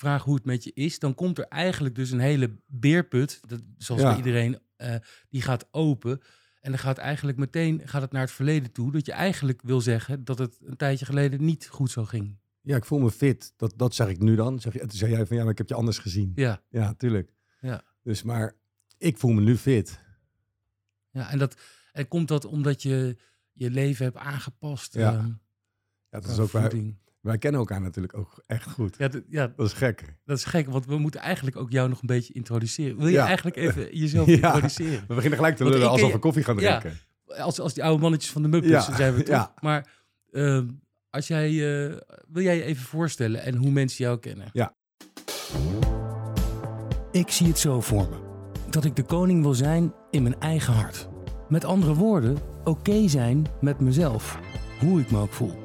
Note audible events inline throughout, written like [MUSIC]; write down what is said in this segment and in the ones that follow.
vragen hoe het met je is, dan komt er eigenlijk dus een hele beerput, dat, zoals Ja. bij iedereen, eh, die gaat open. En dan gaat eigenlijk meteen gaat het naar het verleden toe. Dat je eigenlijk wil zeggen dat het een tijdje geleden niet goed zo ging. Ja, ik voel me fit. Dat, dat zeg ik nu dan. Zeg je, toen zei jij van ja, maar ik heb je anders gezien. Ja, Ja, tuurlijk. Ja. Dus maar ik voel me nu fit. ja en, dat, en komt dat omdat je je leven hebt aangepast? Ja. ehm, Ja, dat is ook voeding? Wij kennen elkaar natuurlijk ook echt goed. Ja, Dat is gek. dat is gek, want we moeten eigenlijk ook jou nog een beetje introduceren. Wil je Ja. eigenlijk even [LAUGHS] jezelf Ja. introduceren? We beginnen gelijk te Want lullen alsof we koffie gaan Ja. drinken. Als, als die oude mannetjes van de Muppets Ja, zijn we toch? ja. Maar ehm, als jij, eh, wil jij je even voorstellen en hoe mensen jou kennen? Ja. Ik zie het zo voor me. Dat ik de koning wil zijn in mijn eigen hart. Met andere woorden, oké zijn met mezelf. Hoe ik me ook voel.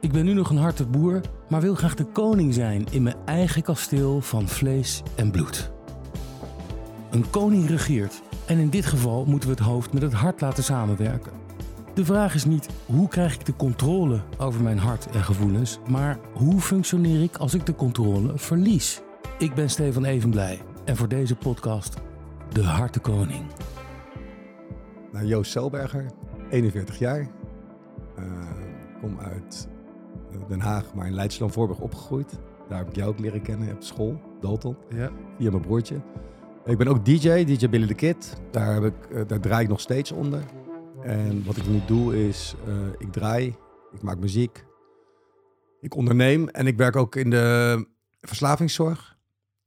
Ik ben nu nog een harte boer, maar wil graag de koning zijn in mijn eigen kasteel van vlees en bloed. Een koning regeert en in dit geval moeten we het hoofd met het hart laten samenwerken. De vraag is niet hoe krijg ik de controle over mijn hart en gevoelens, maar hoe functioneer ik als ik de controle verlies? Ik ben Stefan Evenblij en voor deze podcast de Hartenkoning. Nou, Joost Selberger, 41 jaar. Eh, kom uit Den Haag, maar in Leidsland-Voorburg opgegroeid. Daar heb ik jou ook leren kennen op school, Dalton, Ja. via mijn broertje. Ik ben ook DJ, DJ Billy the Kid. Daar, heb ik, eh, daar draai ik nog steeds onder. En wat ik nu doe is, eh, ik draai, ik maak muziek, ik onderneem en ik werk ook in de verslavingszorg.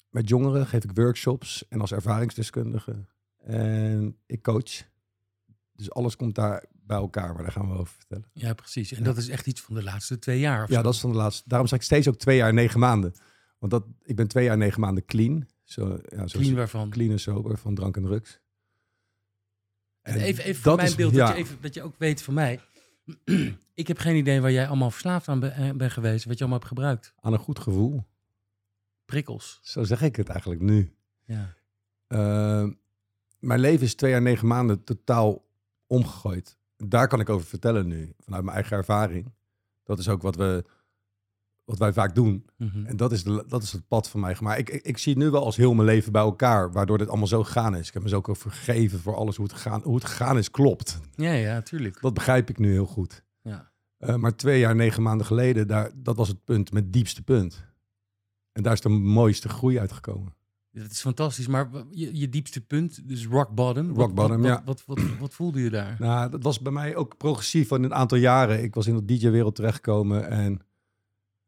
Met jongeren geef ik workshops en als ervaringsdeskundige. En ik coach. Dus alles komt daar bij elkaar, maar daar gaan we over vertellen. ja, precies. En Ja. dat is echt iets van de laatste twee jaar. Of Ja, zo. dat is van de laatste. Daarom zeg ik steeds ook twee jaar en negen maanden. Want dat, ik ben twee jaar en negen maanden clean. Zo, ja, clean waarvan. clean en sober van drank en drugs. En even, even voor mijn is- beeld, ja. dat, je even, dat je ook weet van mij. [CLEARS THROAT] ik heb geen idee waar jij allemaal verslaafd aan ben- eh, bent geweest. Wat je allemaal hebt gebruikt. Aan een goed gevoel. Prikkels. Zo zeg ik het eigenlijk nu. Ja. Uh, mijn leven is twee jaar negen maanden totaal omgegooid. Daar kan ik over vertellen nu, vanuit mijn eigen ervaring. Dat is ook wat, we, wat wij vaak doen. Mhm. En dat is, de, dat is het pad van mij. Maar ik, ik, ik zie het nu wel als heel mijn leven bij elkaar, waardoor dit allemaal zo gegaan is. Ik heb me zo ook over gegeven voor alles hoe het, gegaan, hoe het gegaan is, klopt. Ja, ja, tuurlijk. Dat begrijp ik nu heel goed. Ja. Uh, maar twee jaar, negen maanden geleden, daar, dat was het punt, mijn diepste punt. En daar is de mooiste groei uitgekomen. Dat is fantastisch, maar je, je diepste punt, dus rock bottom. Rock wat, bottom, wat, ja. Wat, wat, wat, wat voelde je daar? Nou, dat was bij mij ook progressief van een aantal jaren. Ik was in de DJ-wereld terechtgekomen en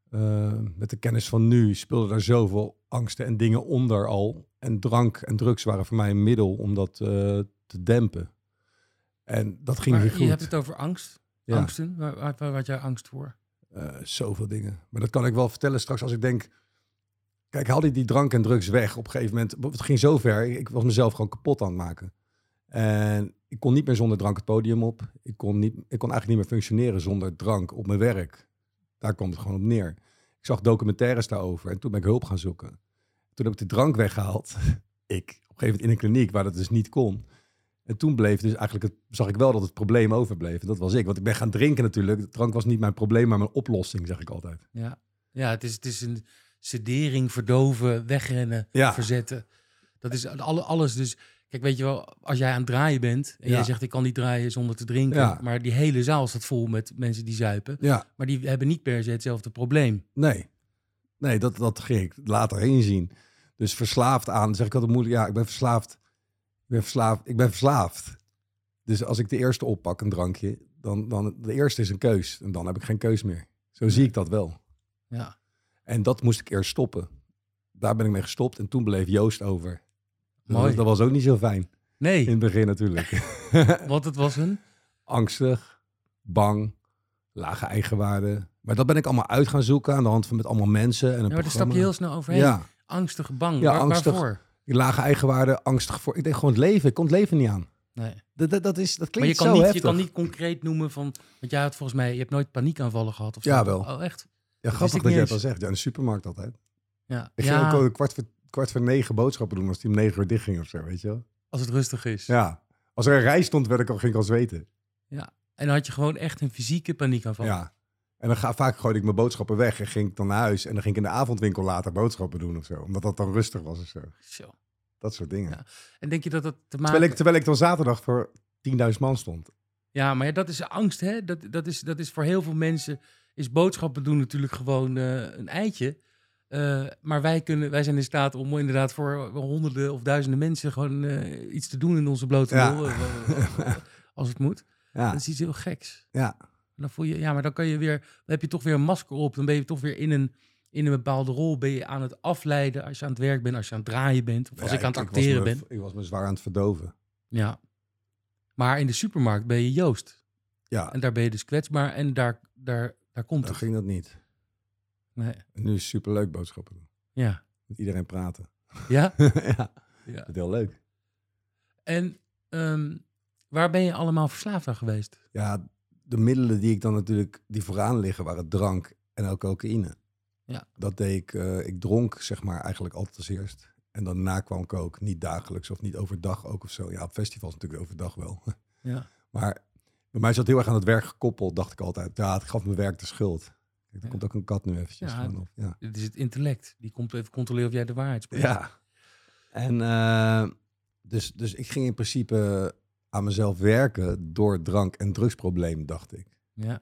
uh, met de kennis van nu speelde daar zoveel angsten en dingen onder al. En drank en drugs waren voor mij een middel om dat uh, te dempen. En dat ging maar niet goed. Je hebt het over angst. Ja. Angsten. Waar, waar, waar had jij angst voor? Uh, zoveel dingen. Maar dat kan ik wel vertellen straks als ik denk... Kijk, haal die, drank en drugs weg. Op een gegeven moment, het ging zo ver. Ik was mezelf gewoon kapot aan het maken. En ik kon niet meer zonder drank het podium op. Ik kon, niet, ik kon eigenlijk niet meer functioneren zonder drank op mijn werk. Daar komt het gewoon op neer. Ik zag documentaires daarover en toen ben ik hulp gaan zoeken. Toen heb ik de drank weggehaald. [LAUGHS] ik, op een gegeven moment in een kliniek waar dat dus niet kon. En toen bleef dus eigenlijk het, zag ik wel dat het probleem overbleef. En dat was ik. Want ik ben gaan drinken natuurlijk. De drank was niet mijn probleem, maar mijn oplossing, zeg ik altijd. Ja, ja het, is, het is een sedering, verdoven, wegrennen, Ja. verzetten. Dat is alle, alles. Dus kijk, weet je wel, als jij aan het draaien bent en Ja. jij zegt ik kan niet draaien zonder te drinken, Ja. maar die hele zaal staat vol met mensen die zuipen, maar die hebben niet per se hetzelfde probleem. nee. Nee, dat, dat ging ik later inzien. Dus verslaafd aan, zeg ik altijd moeilijk. Ja, ik ben verslaafd. Ik ben verslaafd. Ik ben verslaafd. Dus als ik de eerste oppak, een drankje, dan, dan de eerste is een keus. En dan heb ik geen keus meer. Zo zie ik dat wel. Ja, En dat moest ik eerst stoppen. Daar ben ik mee gestopt en toen bleef Joost over. Dat Mooi. was, dat was ook niet zo fijn. In nee, het begin natuurlijk. [LAUGHS] want het was een... Angstig, bang, lage eigenwaarde. Maar dat ben ik allemaal uit gaan zoeken aan de hand van met allemaal mensen. En een Ja, maar daar stap je heel snel overheen. Ja, Angstig, bang. Ja, Waar- angstig. Waarvoor? lage eigenwaarde, angstig voor. Ik denk gewoon het leven. Ik kon het leven niet aan. Nee. Dat, dat, dat, is, dat Maar klinkt je kan, zo niet, je kan niet concreet noemen van... Want jij had volgens mij... Je hebt nooit paniekaanvallen gehad of zo. Ja, wel. Oh, echt? Ja, wist grappig dat jij al zegt. Ja, in de supermarkt altijd. Ja. Ik ging ook een kwart voor, kwart voor negen boodschappen doen als die om negen uur dicht ging of zo, weet je wel? als het rustig is. Ja. Als er een rij stond, werd ik al, ging ik al zweten. Ja. En dan had je gewoon echt een fysieke paniekaanval. Ja. En dan ga, vaak gooide ik mijn boodschappen weg en ging ik dan naar huis. En dan ging ik in de avondwinkel later boodschappen doen of zo. Omdat dat dan rustig was of zo. Zo. Dat soort dingen. Ja. En denk je dat dat te maken... Terwijl, ik, terwijl ik dan zaterdag voor 10.000 man stond. Ja, maar ja, dat is angst, hè? Dat, dat, is, dat is voor heel veel mensen... is boodschappen doen natuurlijk gewoon eh, een eitje. Eh, maar wij, kunnen, wij zijn in staat om inderdaad voor honderden of duizenden mensen... gewoon eh, iets te doen in onze blote Ja. als het moet. [LAUGHS] Ja, Dat is iets heel geks. ja. En Dan voel je, ja, maar dan kan je weer, dan heb je toch weer een masker op. Dan ben je toch weer in een, in een bepaalde rol. Ben je aan het afleiden als je aan het werk bent, als je aan het draaien bent, of als Ja, ik aan het acteren ben. Ik was me zwaar aan het verdoven. Ja. Maar in de supermarkt ben je Joost. Ja, En daar ben je dus kwetsbaar en daar, daar, daar komt dan het. ging dat niet. Nee. En nu is superleuk boodschappen doen. Ja. Met iedereen praten. Ja? [LAUGHS] ja, ja. dat is heel leuk. En ehm, waar ben je allemaal verslaafd aan geweest? Ja, de middelen die ik dan natuurlijk, die vooraan liggen, waren drank en ook cocaïne. Ja. Dat deed ik, eh, ik dronk zeg maar eigenlijk altijd als eerst. En daarna kwam coke, niet dagelijks of niet overdag ook of zo. Ja, op festivals natuurlijk overdag wel. [LAUGHS] Ja. Maar bij mij zat heel erg aan het werk gekoppeld, dacht ik altijd. Ja, het gaf mijn werk de schuld. Kijk, er komt ook een kat nu eventjes Ja, op. Ja. Dit is het intellect. Die komt even controleren of jij de waarheid spreekt. Ja. En eh, dus, dus ik ging in principe aan mezelf werken door drank- en drugsprobleem, dacht ik. Ja.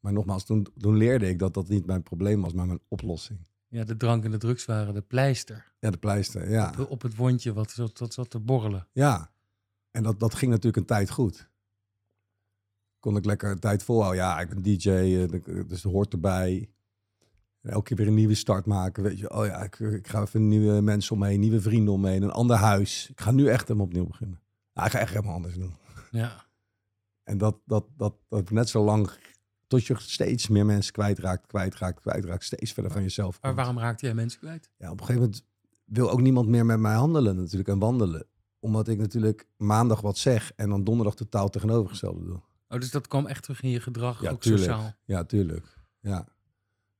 Maar nogmaals, toen, toen leerde ik dat dat niet mijn probleem was, maar mijn oplossing. Ja, de drank en de drugs waren de pleister Ja, de pleister, ja. op, op het wondje wat zat, wat zat te borrelen. Ja. En dat, dat ging natuurlijk een tijd goed. Kon ik lekker een tijd volhouden. Ja, ik ben DJ, eh, dus dat hoort erbij. Elke keer weer een nieuwe start maken. Weet je, oh ja, ik, ik ga even nieuwe mensen omheen, nieuwe vrienden omheen, een ander huis. Ik ga nu echt helemaal opnieuw beginnen. Ja, ik ga echt helemaal anders doen. Ja. En dat, dat, dat, dat net zo lang, tot je steeds meer mensen kwijtraakt, kwijtraakt, kwijtraakt, steeds verder van jezelf Maar waarom raakte jij mensen kwijt? Ja, op een gegeven moment wil ook niemand meer met mij handelen natuurlijk en wandelen. Omdat ik natuurlijk maandag wat zeg en dan donderdag totaal tegenovergestelde doe. Oh, dus dat kwam echt terug in je gedrag, Ja, ook tuurlijk. sociaal. Ja, tuurlijk. Ja.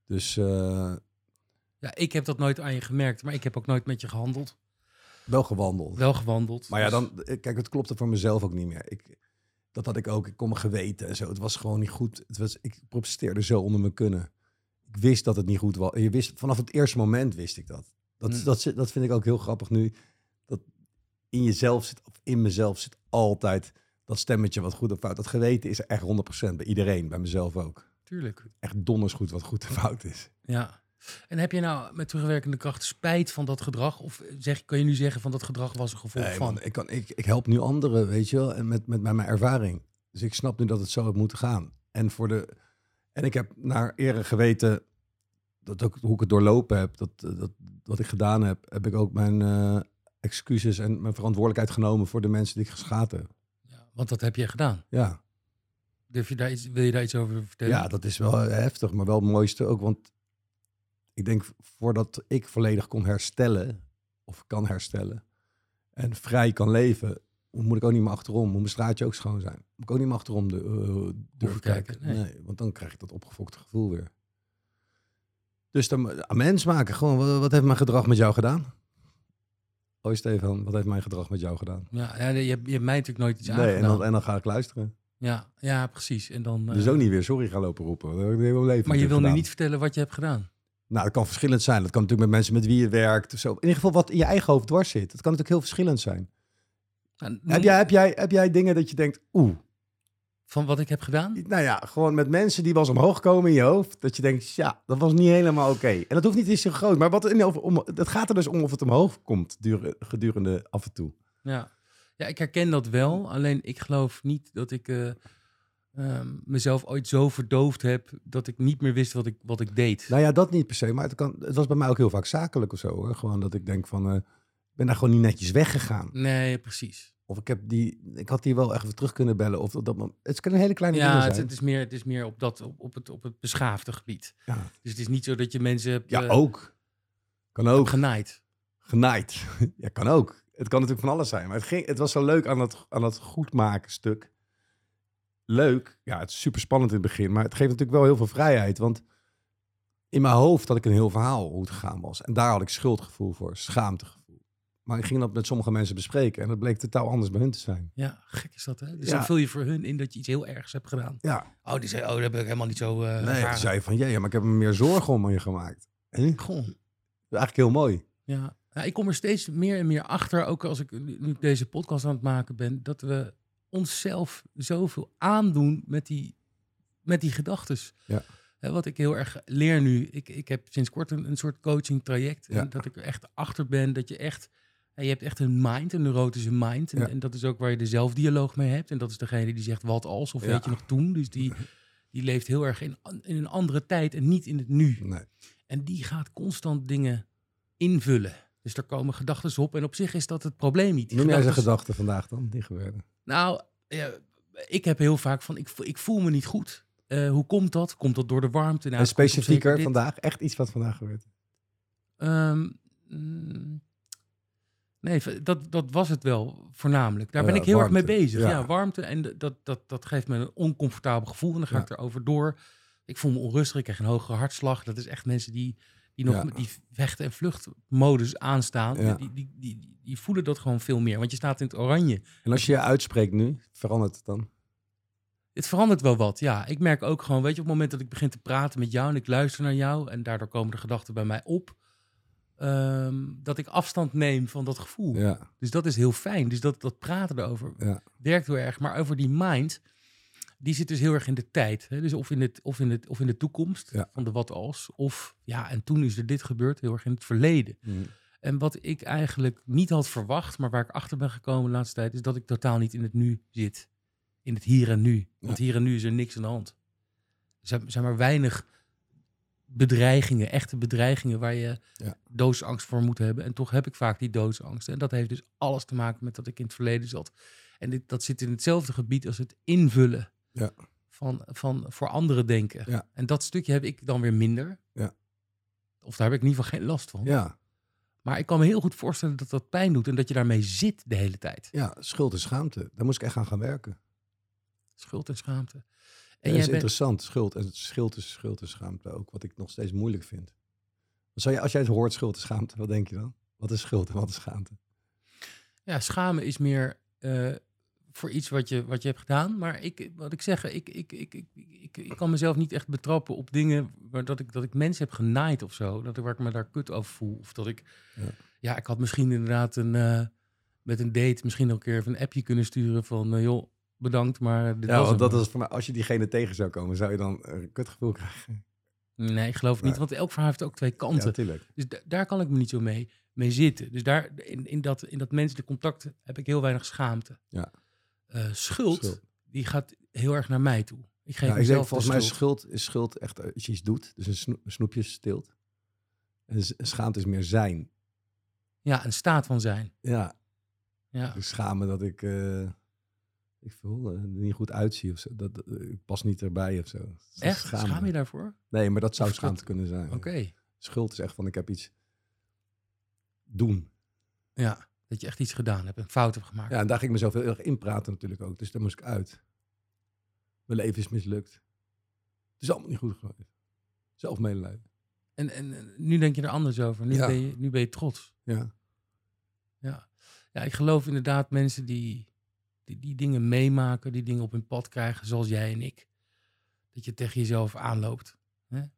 Dus eh, Ja, ik heb dat nooit aan je gemerkt, maar ik heb ook nooit met je gehandeld. wel gewandeld. Wel gewandeld. Maar ja, dus- dan, eh, kijk, het klopte voor mezelf ook niet meer. Ik, dat had ik ook. Ik kon me geweten en zo. Het was gewoon niet goed. Het was, ik protesteerde zo onder mijn kunnen. Ik wist dat het niet goed was. Je wist, vanaf het eerste moment wist ik dat. Dat, Hmm. dat, dat vind ik ook heel grappig nu. Dat in jezelf zit, of in mezelf zit altijd dat stemmetje wat goed of fout. Dat geweten is echt 100% bij iedereen, bij mezelf ook. Tuurlijk. Echt donders goed wat goed en fout is. Ja. En heb je nou met terugwerkende kracht spijt van dat gedrag? Of zeg, kan je nu zeggen van dat gedrag was een gevolg Nee, van? ik, kan, ik, ik help nu anderen, weet je wel, en met, met, met mijn ervaring. Dus ik snap nu dat het zo had moeten gaan. En, voor de, en ik heb naar ere geweten, dat ook, hoe ik het doorlopen heb, dat, eh, dat, wat ik gedaan heb, heb ik ook mijn eh, excuses en mijn verantwoordelijkheid genomen voor de mensen die ik geschaad heb. Want dat heb je gedaan. Ja, Durf je daar iets, wil je daar iets over vertellen? ja, dat is wel heftig, maar wel het mooiste ook. Want ik denk, voordat ik volledig kon herstellen, of kan herstellen, en vrij kan leven, moet ik ook niet meer achterom. Moet mijn straatje ook schoon zijn. Moet ik ook niet meer achterom de, uh, durven kijken, kijken. nee. Nee. want dan krijg ik dat opgefokte gevoel weer. Dus dan aan mens maken. Gewoon, wat, wat heeft mijn gedrag met jou gedaan? Hoi Stefan, wat heeft mijn gedrag met jou gedaan? Ja, ja, je, hebt, je hebt mij natuurlijk nooit iets Nee, en aangedaan. dan, en dan ga ik luisteren. Ja, ja, precies. En dan, Dus eh, ook niet weer sorry gaan lopen roepen. Dat heb ik heel leven Maar je wil nu niet vertellen wat je hebt gedaan. Nou, dat kan verschillend zijn. Dat kan natuurlijk met mensen met wie je werkt. Of zo. In ieder geval wat in je eigen hoofd dwars zit. Dat kan natuurlijk heel verschillend zijn. Nou, Heb jij, heb, jij, heb jij dingen dat je denkt, oeh, Van wat ik heb gedaan? nou ja, gewoon met mensen die wel eens omhoog komen in je hoofd. Dat je denkt, ja, dat was niet helemaal oké. En dat hoeft niet eens zo groot. Maar wat in, om, het gaat er dus om of het omhoog komt dure- gedurende af en toe. Ja. ja, ik herken dat wel. Alleen ik geloof niet dat ik eh, ehm, mezelf ooit zo verdoofd heb dat ik niet meer wist wat ik, wat ik deed. Nou ja, dat niet per se. Maar het, kan, het was bij mij ook heel vaak zakelijk of zo. Hoor. Gewoon dat ik denk van, eh, ik ben daar gewoon niet netjes weggegaan. Nee, precies. Of ik, heb die, ik had die wel echt weer terug kunnen bellen. Of dat, het kan een hele kleine Ja, dingen het, zijn. het is meer, het is meer op, dat, op, op, het, op het beschaafde gebied. Ja. Dus het is niet zo dat je mensen hebt, Ja, eh, ook. Kan ook. genaaid. Genaaid. [LAUGHS] ja, kan ook. Het kan natuurlijk van alles zijn. Maar het, ging, het was zo leuk aan dat, aan dat goedmaken stuk. Leuk. Ja, het is super spannend in het begin. Maar het geeft natuurlijk wel heel veel vrijheid. Want in mijn hoofd had ik een heel verhaal hoe het gegaan was. En daar had ik schuldgevoel voor. Schaamtegevoel. Maar ik ging dat met sommige mensen bespreken. En dat bleek totaal anders bij hun te zijn. Ja, gek is dat, hè? Dus Ja. dan vul je voor hun in dat je iets heel ergs hebt gedaan. Ja, Oh, die zei, oh, dat heb ik helemaal niet zo uh, nee, toen zei van, jee, maar ik heb me meer zorgen om je gemaakt. Hè? Dat is Goh, eigenlijk heel mooi. ja. ja. Ik kom er steeds meer en meer achter, ook als ik nu deze podcast aan het maken ben, dat we onszelf zoveel aandoen met die, met die gedachtes. Ja. Hè, wat ik heel erg leer nu, ik, ik heb sinds kort een, een soort coaching traject. Ja. En dat ik er echt achter ben dat je echt, je hebt echt een mind, een neurotische mind. En, Ja. en dat is ook waar je de zelfdialoog mee hebt. En dat is degene die zegt wat als, of Ja. weet je nog toen. Dus die, die leeft heel erg in, in een andere tijd en niet in het nu. Nee. En die gaat constant dingen invullen. Dus er komen gedachten op. En op zich is dat het probleem niet. Noem jij zijn gedachten vandaag dan? Die gebeurde. Nou, ja, ik heb heel vaak van, ik, ik voel me niet goed. Eh, hoe komt dat? Komt dat door de warmte? Nou, en specifieker vandaag, echt iets wat vandaag gebeurt. Ehm, mm, nee, dat, dat was het wel voornamelijk. Daar ben ja, ik heel erg mee bezig. Ja, Ja. warmte. En dat, dat, dat geeft me een oncomfortabel gevoel. En dan ga Ja. ik erover door. Ik voel me onrustig. Ik krijg een hogere hartslag. Dat is echt mensen die, die nog met die vechten- en vluchtmodus aanstaan. Die, die, die, die voelen dat gewoon veel meer. Want je staat in het oranje. En als je je uitspreekt nu, verandert het dan? Het verandert wel wat, ja. Ik merk ook gewoon, weet je, op het moment dat ik begin te praten met jou en ik luister naar jou en daardoor komen de gedachten bij mij op, ehm, dat ik afstand neem van dat gevoel. Ja, Dus dat is heel fijn. Dus dat, dat praten erover ja, werkt heel erg. Maar over die mind, die zit dus heel erg in de tijd. Hè? Dus of in, het, of, in het, of in de toekomst Ja. van de wat als. Of ja, en toen is er dit gebeurd, heel erg in het verleden. Mm. En wat ik eigenlijk niet had verwacht, maar waar ik achter ben gekomen de laatste tijd, is dat ik totaal niet in het nu zit. In het hier en nu. Want hier en nu is er niks aan de hand. Er zijn, zijn maar weinig bedreigingen, echte bedreigingen waar je Ja. doodsangst voor moet hebben. En toch heb ik vaak die doodsangst. En dat heeft dus alles te maken met dat ik in het verleden zat. En dit, dat zit in hetzelfde gebied als het invullen Ja. van, van voor anderen denken. Ja. En dat stukje heb ik dan weer minder. Ja. Of daar heb ik in ieder geval geen last van. ja, Maar ik kan me heel goed voorstellen dat dat pijn doet en dat je daarmee zit de hele tijd. ja, schuld en schaamte. Daar moest ik echt aan gaan werken. Schuld en schaamte. En dat is bent, interessant, schuld. En schuld is schuld en schaamte ook, wat ik nog steeds moeilijk vind. Zou je, als jij het hoort, schuld en schaamte, wat denk je dan? Wat is schuld en wat is schaamte? ja, schamen is meer eh, voor iets wat je, wat je hebt gedaan. Maar ik, wat ik zeg, ik, ik, ik, ik, ik, ik kan mezelf niet echt betrappen op dingen waar dat ik, dat ik mensen heb genaaid of zo. Dat ik, waar ik me daar kut over voel. Of dat ik, ja, Ja. ik had misschien inderdaad een, eh, met een date misschien nog een keer even een appje kunnen sturen van, eh, joh, bedankt, maar dit Ja, was want dat is voor mij, als je diegene tegen zou komen, zou je dan een kutgevoel krijgen. Nee, ik geloof het niet, want elk verhaal heeft ook twee Ja, kanten. natuurlijk. Dus da- daar kan ik me niet zo mee, mee zitten. Dus daar, in, in, dat, in dat menselijk contact heb ik heel weinig schaamte. Ja. Eh, schuld, Schuld. die gaat heel erg naar mij toe. Ik geef Ja, ik mezelf denk, volgens mij is schuld. schuld, is schuld echt als je iets doet, dus een, sno- een snoepje steelt. En schaamte is meer zijn. Ja, een staat van zijn. Ja, Ja. ik schaam me dat ik, eh, ik voel, er niet goed uitzie of zo. Dat, dat- ik pas niet erbij of zo. Dat Echt? Schaam je daarvoor? Nee, maar dat zou schaamte kunnen zijn. Oké. Schuld is echt van, ik heb iets doen. Ja, dat je echt iets gedaan hebt, een fout hebt gemaakt. Ja, en daar ging ik mezelf heel erg in praten natuurlijk ook. Dus daar moest ik uit. Mijn leven is mislukt. Het is allemaal niet goed geweest. Zelfmedelijden. En, en en nu denk je er anders over. Nu, Ja. ben, je, nu ben je trots. Ja. Ja. ja, ik geloof inderdaad mensen die, die die dingen meemaken, die dingen op hun pad krijgen, zoals jij en ik. Dat je tegen jezelf aanloopt. Hè? En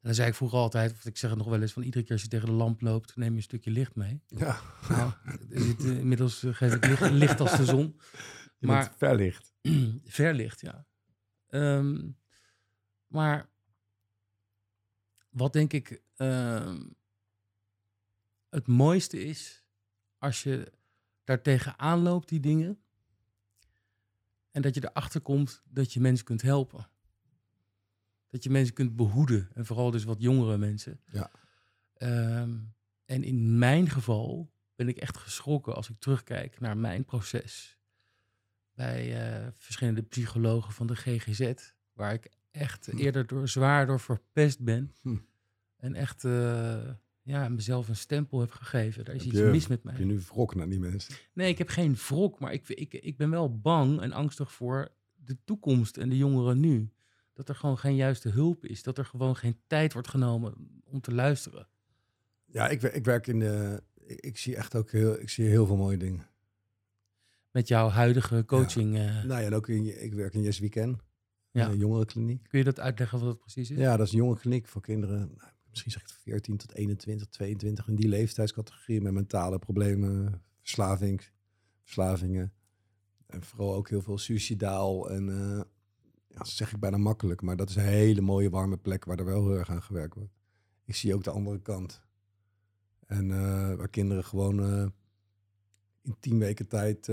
dan zei ik vroeger altijd, of ik zeg het nog wel eens, van iedere keer als je tegen de lamp loopt, neem je een stukje licht mee. Ja. Nou, eh, inmiddels eh, geef ik licht, licht als de zon. [LAUGHS] Je Maar- verlicht. [CLEARS THROAT] Verlicht, ja. Ehm, maar wat denk ik ehm, het mooiste is, als je daar tegenaan loopt, die dingen, en dat je erachter komt dat je mensen kunt helpen. Dat je mensen kunt behoeden, en vooral dus wat jongere mensen. Ja. Ehm, en in mijn geval ben ik echt geschrokken als ik terugkijk naar mijn proces bij eh, verschillende psychologen van de GGZ, waar ik echt Hm. eerder door, zwaar door verpest ben. Hm. En echt eh, ja, mezelf een stempel heb gegeven. Daar is Heb iets je- mis met Heb je mij. nu wrok naar die mensen? Nee, ik heb geen wrok, maar ik, ik, ik ben wel bang en angstig voor de toekomst en de jongeren nu. Dat er gewoon geen juiste hulp is. Dat er gewoon geen tijd wordt genomen om te luisteren. Ja, ik, ik werk in de, ik, ik zie echt ook heel, ik zie heel veel mooie dingen. Met jouw huidige coaching. eh, Nou ja, en ook in, ik werk in Yes Weekend, Ja. een jongerenkliniek. kun je dat uitleggen wat het precies is? Ja, dat is een jongerenkliniek voor kinderen, nou, misschien zeg ik het 14 tot 21, 22, in die leeftijdscategorie met mentale problemen, verslaving, verslavingen. En vooral ook heel veel suicidaal en, eh, ja, dat zeg ik bijna makkelijk, maar dat is een hele mooie warme plek waar er wel heel erg aan gewerkt wordt. Ik zie ook de andere kant. En eh, waar kinderen gewoon eh, in tien weken tijd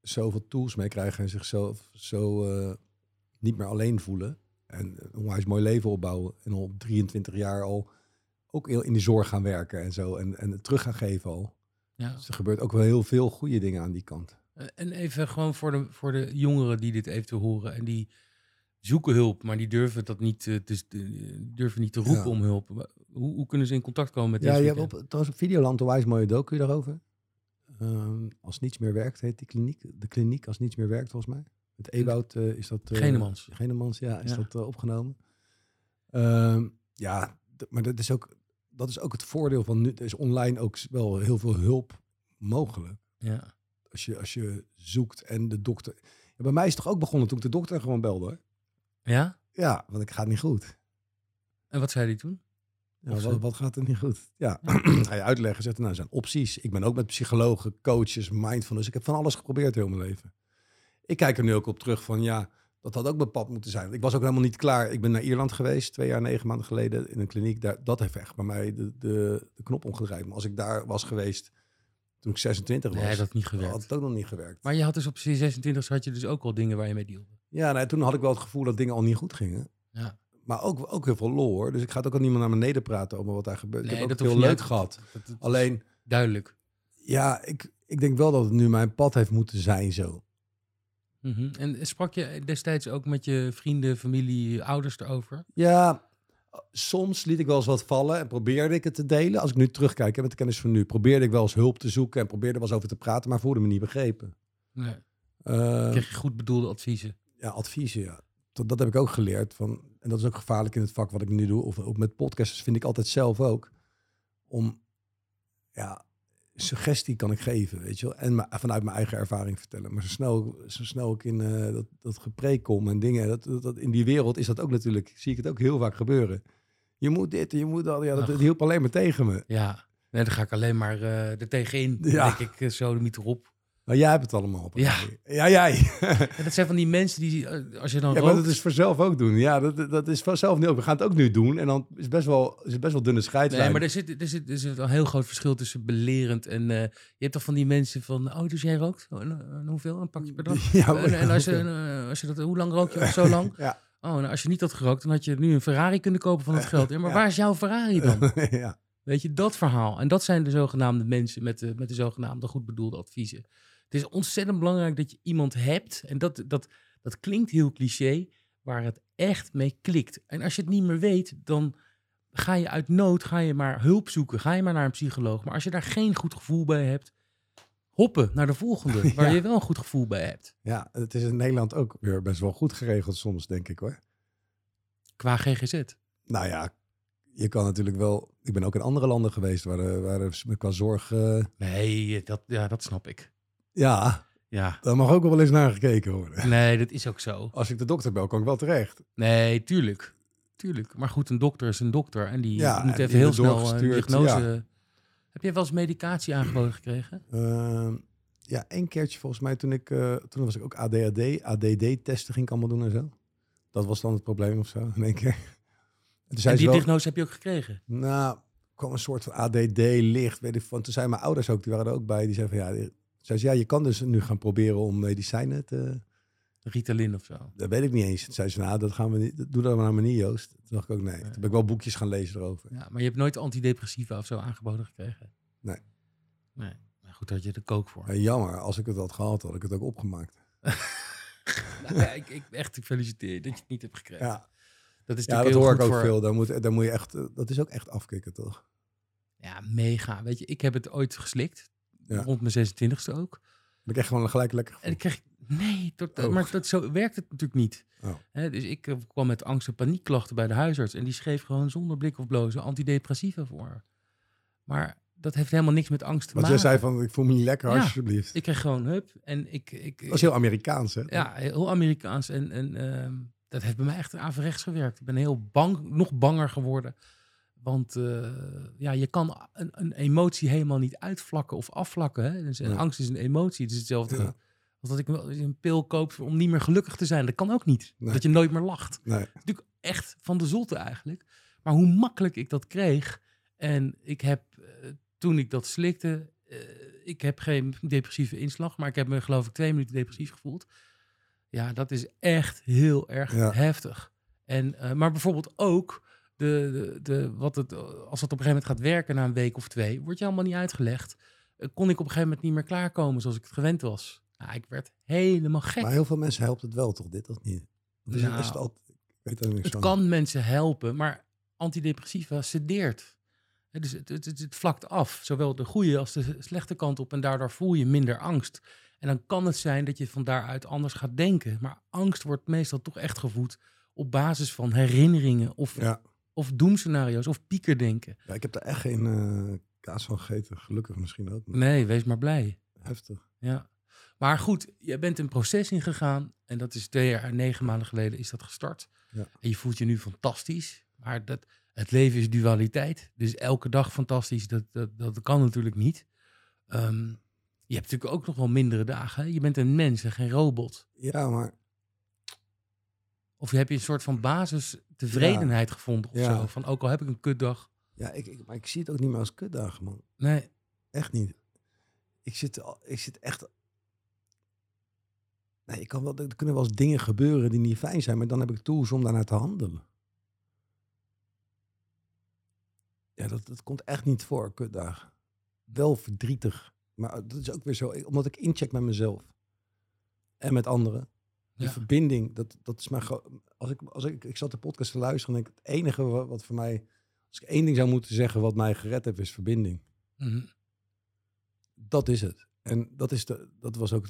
zoveel tools mee krijgen en zichzelf zo niet meer alleen voelen. En een onwijs mooi leven opbouwen. En op 23 jaar al ook heel in de zorg gaan werken en zo. En, en het terug gaan geven al. Ja. Dus er gebeurt ook wel heel veel goede dingen aan die kant. Eh, En even gewoon voor de, voor de jongeren die dit eventueel horen en die zoeken hulp, maar die durven dat niet, te, te- durven niet te roepen Ja. om hulp. Hoe, hoe kunnen ze in contact komen met Ja, je hebt op, trouwens op Videoland een wijs mooie docu daarover. Ehm, als niets meer werkt, heet die kliniek. De kliniek als niets meer werkt, volgens mij. Met Ewout eh, is dat... eh, Genemans. Genemans, ja, is Ja. dat eh, opgenomen. Ehm, ja, maar dat is, ook, dat is ook het voordeel van nu. Er is online ook wel heel veel hulp mogelijk. Ja. Als je, als je zoekt en de dokter... Ja, bij mij is het toch ook begonnen toen ik de dokter gewoon belde, hoor. ja? Ja, want ik ga het niet goed. En wat zei hij toen? Ja, wat, wat gaat er niet goed? Ja, ga [CLEARS THROAT] je uitleggen. Zegt, nou, er zijn opties. Ik ben ook met psychologen, coaches, mindfulness. Ik heb van alles geprobeerd heel mijn leven. Ik kijk er nu ook op terug van, ja, dat had ook mijn pad moeten zijn. Ik was ook helemaal niet klaar. Ik ben naar Ierland geweest, twee jaar, negen maanden geleden, in een kliniek. Daar, dat heeft echt bij mij de, de, de knop omgedraaid. Maar als ik daar was geweest toen ik 26 was, Nee, dat had niet gewerkt. had het ook nog niet gewerkt. Maar je had dus op je 26 had je dus ook al dingen waar je mee dealde. Ja, nee, toen had ik wel het gevoel dat dingen al niet goed gingen. Ja. Maar ook, ook heel veel lol, hoor. Dus ik ga het ook al niemand naar beneden praten over wat daar gebeurt. ik heb ook dat heel leuk gehad. dat- dat Alleen... Duidelijk. Ja, ik, ik denk wel dat het nu mijn pad heeft moeten zijn zo. Mhm. En sprak je destijds ook met je vrienden, familie, ouders erover? Ja, soms liet ik wel eens wat vallen en probeerde ik het te delen. Als ik nu terugkijk hè, met de kennis van nu, probeerde ik wel eens hulp te zoeken en probeerde wel eens over te praten, maar voelde me niet begrepen. Nee. Eh, Kreeg je goed bedoelde adviezen? ja, adviezen, ja. Dat, dat heb ik ook geleerd. Van, en dat is ook gevaarlijk in het vak wat ik nu doe. Of ook met podcasts vind ik altijd zelf ook. Om, ja, suggestie kan ik geven, weet je wel. En ma- vanuit mijn eigen ervaring vertellen. Maar zo snel, zo snel ik in eh, dat, dat gepreek kom en dingen. Dat, dat, dat- in die wereld is dat ook natuurlijk, zie ik het ook heel vaak gebeuren. Je moet dit, je moet dat. Ja, dat, dat hielp alleen maar tegen me. Ja. Nee, dan ga ik alleen maar eh er tegenin. Dan Ja. denk ik eh, zo de niet erop. Maar jij hebt het allemaal op. Ja. Ja, jij. [LAUGHS] En dat zijn van die mensen die, eh, als je dan Ja, maar rookt... dat is voor zelf ook doen. Ja, dat, dat is voor zelf niet ook. We gaan het ook nu doen. En dan is het best wel, is het best wel dunne Nee, scheidslijn. maar er zit, er, zit, er zit een heel groot verschil tussen belerend en... eh, je hebt toch van die mensen van... Oh, dus jij rookt? Oh, en, eh, en hoeveel? Een pakje per dag? [LAUGHS] Ja, en, en als, je, en, als je dat... Hoe lang rook je? Zo lang? [LAUGHS] Ja. Oh, nou, als je niet had gerookt, dan had je nu een Ferrari kunnen kopen van het geld. Ja, maar Ja. waar is jouw Ferrari dan? ja. Weet je, dat verhaal. En dat zijn de zogenaamde mensen met de, met de zogenaamde goed bedoelde adviezen. Het is ontzettend belangrijk dat je iemand hebt, en dat, dat, dat klinkt heel cliché, waar het echt mee klikt. En als je het niet meer weet, dan ga je uit nood, ga je maar hulp zoeken, ga je maar naar een psycholoog. Maar als je daar geen goed gevoel bij hebt, hoppen naar de volgende, [LAUGHS] waar je wel een goed gevoel bij hebt. ja, het is in Nederland ook weer best wel goed geregeld soms, denk ik hoor. Qua GGZ. Nou ja, je kan natuurlijk wel... Ik ben ook in andere landen geweest waar, de, waar qua zorg... eh, Nee, dat, ja, dat snap ik. Ja, Ja, daar mag ook wel eens naar gekeken worden. nee, dat is ook zo. Als ik de dokter bel, kan ik wel terecht. Nee, tuurlijk. Tuurlijk. Maar goed, een dokter is een dokter. En die Ja, moet en even die heel snel een doorgestuurd, diagnose... Heb jij wel eens medicatie aangeboden gekregen? Ehm, ja, één keertje volgens mij toen ik... eh, toen was ik ook ADHD, ADD-testen ging ik allemaal doen en zo. Dat was dan het probleem of zo, [LAUGHS] in één keer. En die wel- diagnose heb je ook gekregen? Nou, kwam een soort van ADD licht, weet ik van. Toen zijn mijn ouders ook, die waren er ook bij. Die zeiden van ja, zei ze, ja, je kan dus nu gaan proberen om medicijnen te. Ritalin of zo? Dat weet ik niet eens. Toen zei ze, nou, dat gaan we niet. Doe dat maar niet, Joost. Toen dacht ik ook nee. Toen ben ik wel boekjes gaan lezen erover. Ja, maar je hebt nooit antidepressiva of zo aangeboden gekregen? Nee. Nee. Maar goed, had je de kook voor. Jammer, als ik het had gehad, had ik het ook opgemaakt. [LAUGHS] Nou, ja, ik, ik, echt, ik feliciteer je dat je het niet hebt gekregen. Ja, Dat is ja dat natuurlijk hoor heel ik ook voor... veel. Daar moet, daar moet je echt, dat is ook echt afkicken, toch? Ja, mega. Weet je, ik heb het ooit geslikt. Ja. Rond mijn 26e ook. Dan je gewoon gelijk lekker En ik kreeg... Nee, Oh. maar dat, zo werkt het natuurlijk niet. Oh. Dus ik eh, kwam met angst- en paniekklachten bij de huisarts. En die schreef gewoon zonder blik of blozen antidepressiva voor. Maar dat heeft helemaal niks met angst te Want maken. jij zei van, ik voel me niet lekker, Ja. alsjeblieft. Ik kreeg gewoon hup en ik... ik Dat is heel Amerikaans, hè? Ja, heel Amerikaans. En, en ehm, dat heeft bij mij echt averechts gewerkt. Ik ben heel bang, nog banger geworden. Want eh, ja, je kan een, een emotie helemaal niet uitvlakken of afvlakken. Hè? Dus, Ja. Angst is een emotie. Het is hetzelfde Ja. als dat ik een pil koop om niet meer gelukkig te zijn. Dat kan ook niet. Nee. Dat je nooit meer lacht. Nee. Natuurlijk echt van de zolte eigenlijk. Maar hoe makkelijk ik dat kreeg. En ik heb, eh, toen ik dat slikte... eh, ik heb geen depressieve inslag, maar ik heb me geloof ik twee minuten depressief gevoeld. Ja, dat is echt heel erg Ja. heftig. En, eh, maar bijvoorbeeld ook, de, de, de, wat het, als het op een gegeven moment gaat werken na een week of twee, wordt je allemaal niet uitgelegd. Eh, kon ik op een gegeven moment niet meer klaarkomen zoals ik het gewend was. Nou, ik werd helemaal gek. Maar heel veel mensen helpt het wel, toch? Dit of niet? Of is, het, is het Nou, altijd... Ik weet Het van. kan mensen helpen, maar antidepressiva sedeert. Dus het, het, het, het vlakt af, zowel de goede als de slechte kant op. En daardoor voel je minder angst. En dan kan het zijn dat je van daaruit anders gaat denken. Maar angst wordt meestal toch echt gevoed op basis van herinneringen of, Ja. Of doemscenario's of piekerdenken. ja, ik heb daar echt geen eh, kaas van gegeten. Gelukkig misschien ook. maar Nee, wees maar blij. Heftig. Ja. Maar goed, je bent een proces ingegaan. En dat is twee jaar en negen maanden geleden is dat gestart. Ja. En je voelt je nu fantastisch. Maar dat, het leven is dualiteit. Dus elke dag fantastisch, dat, dat, dat kan natuurlijk niet. Ehm, je hebt natuurlijk ook nog wel mindere dagen. Hè? Je bent een mens en geen robot. Ja, maar Of heb je een soort van basis tevredenheid gevonden of Ja. zo? Van ook al heb ik een kutdag. ja, ik, ik, maar ik zie het ook niet meer als kutdagen, man. Nee, Echt niet. Ik zit, ik zit echt... Nee, ik kan wel, er kunnen wel eens dingen gebeuren die niet fijn zijn, maar dan heb ik tools om daarnaar te handelen. Ja, dat, dat komt echt niet voor, kutdagen. Wel verdrietig. Maar dat is ook weer zo, omdat ik incheck met mezelf. En met anderen. Die Ja. verbinding, dat, dat is mijn... Als ik, als ik, ik zat de podcast te luisteren en ik, het enige wa- wat voor mij... Als ik één ding zou moeten zeggen wat mij gered heeft, is verbinding. Mhm. Dat is het. En dat, is de, dat was ook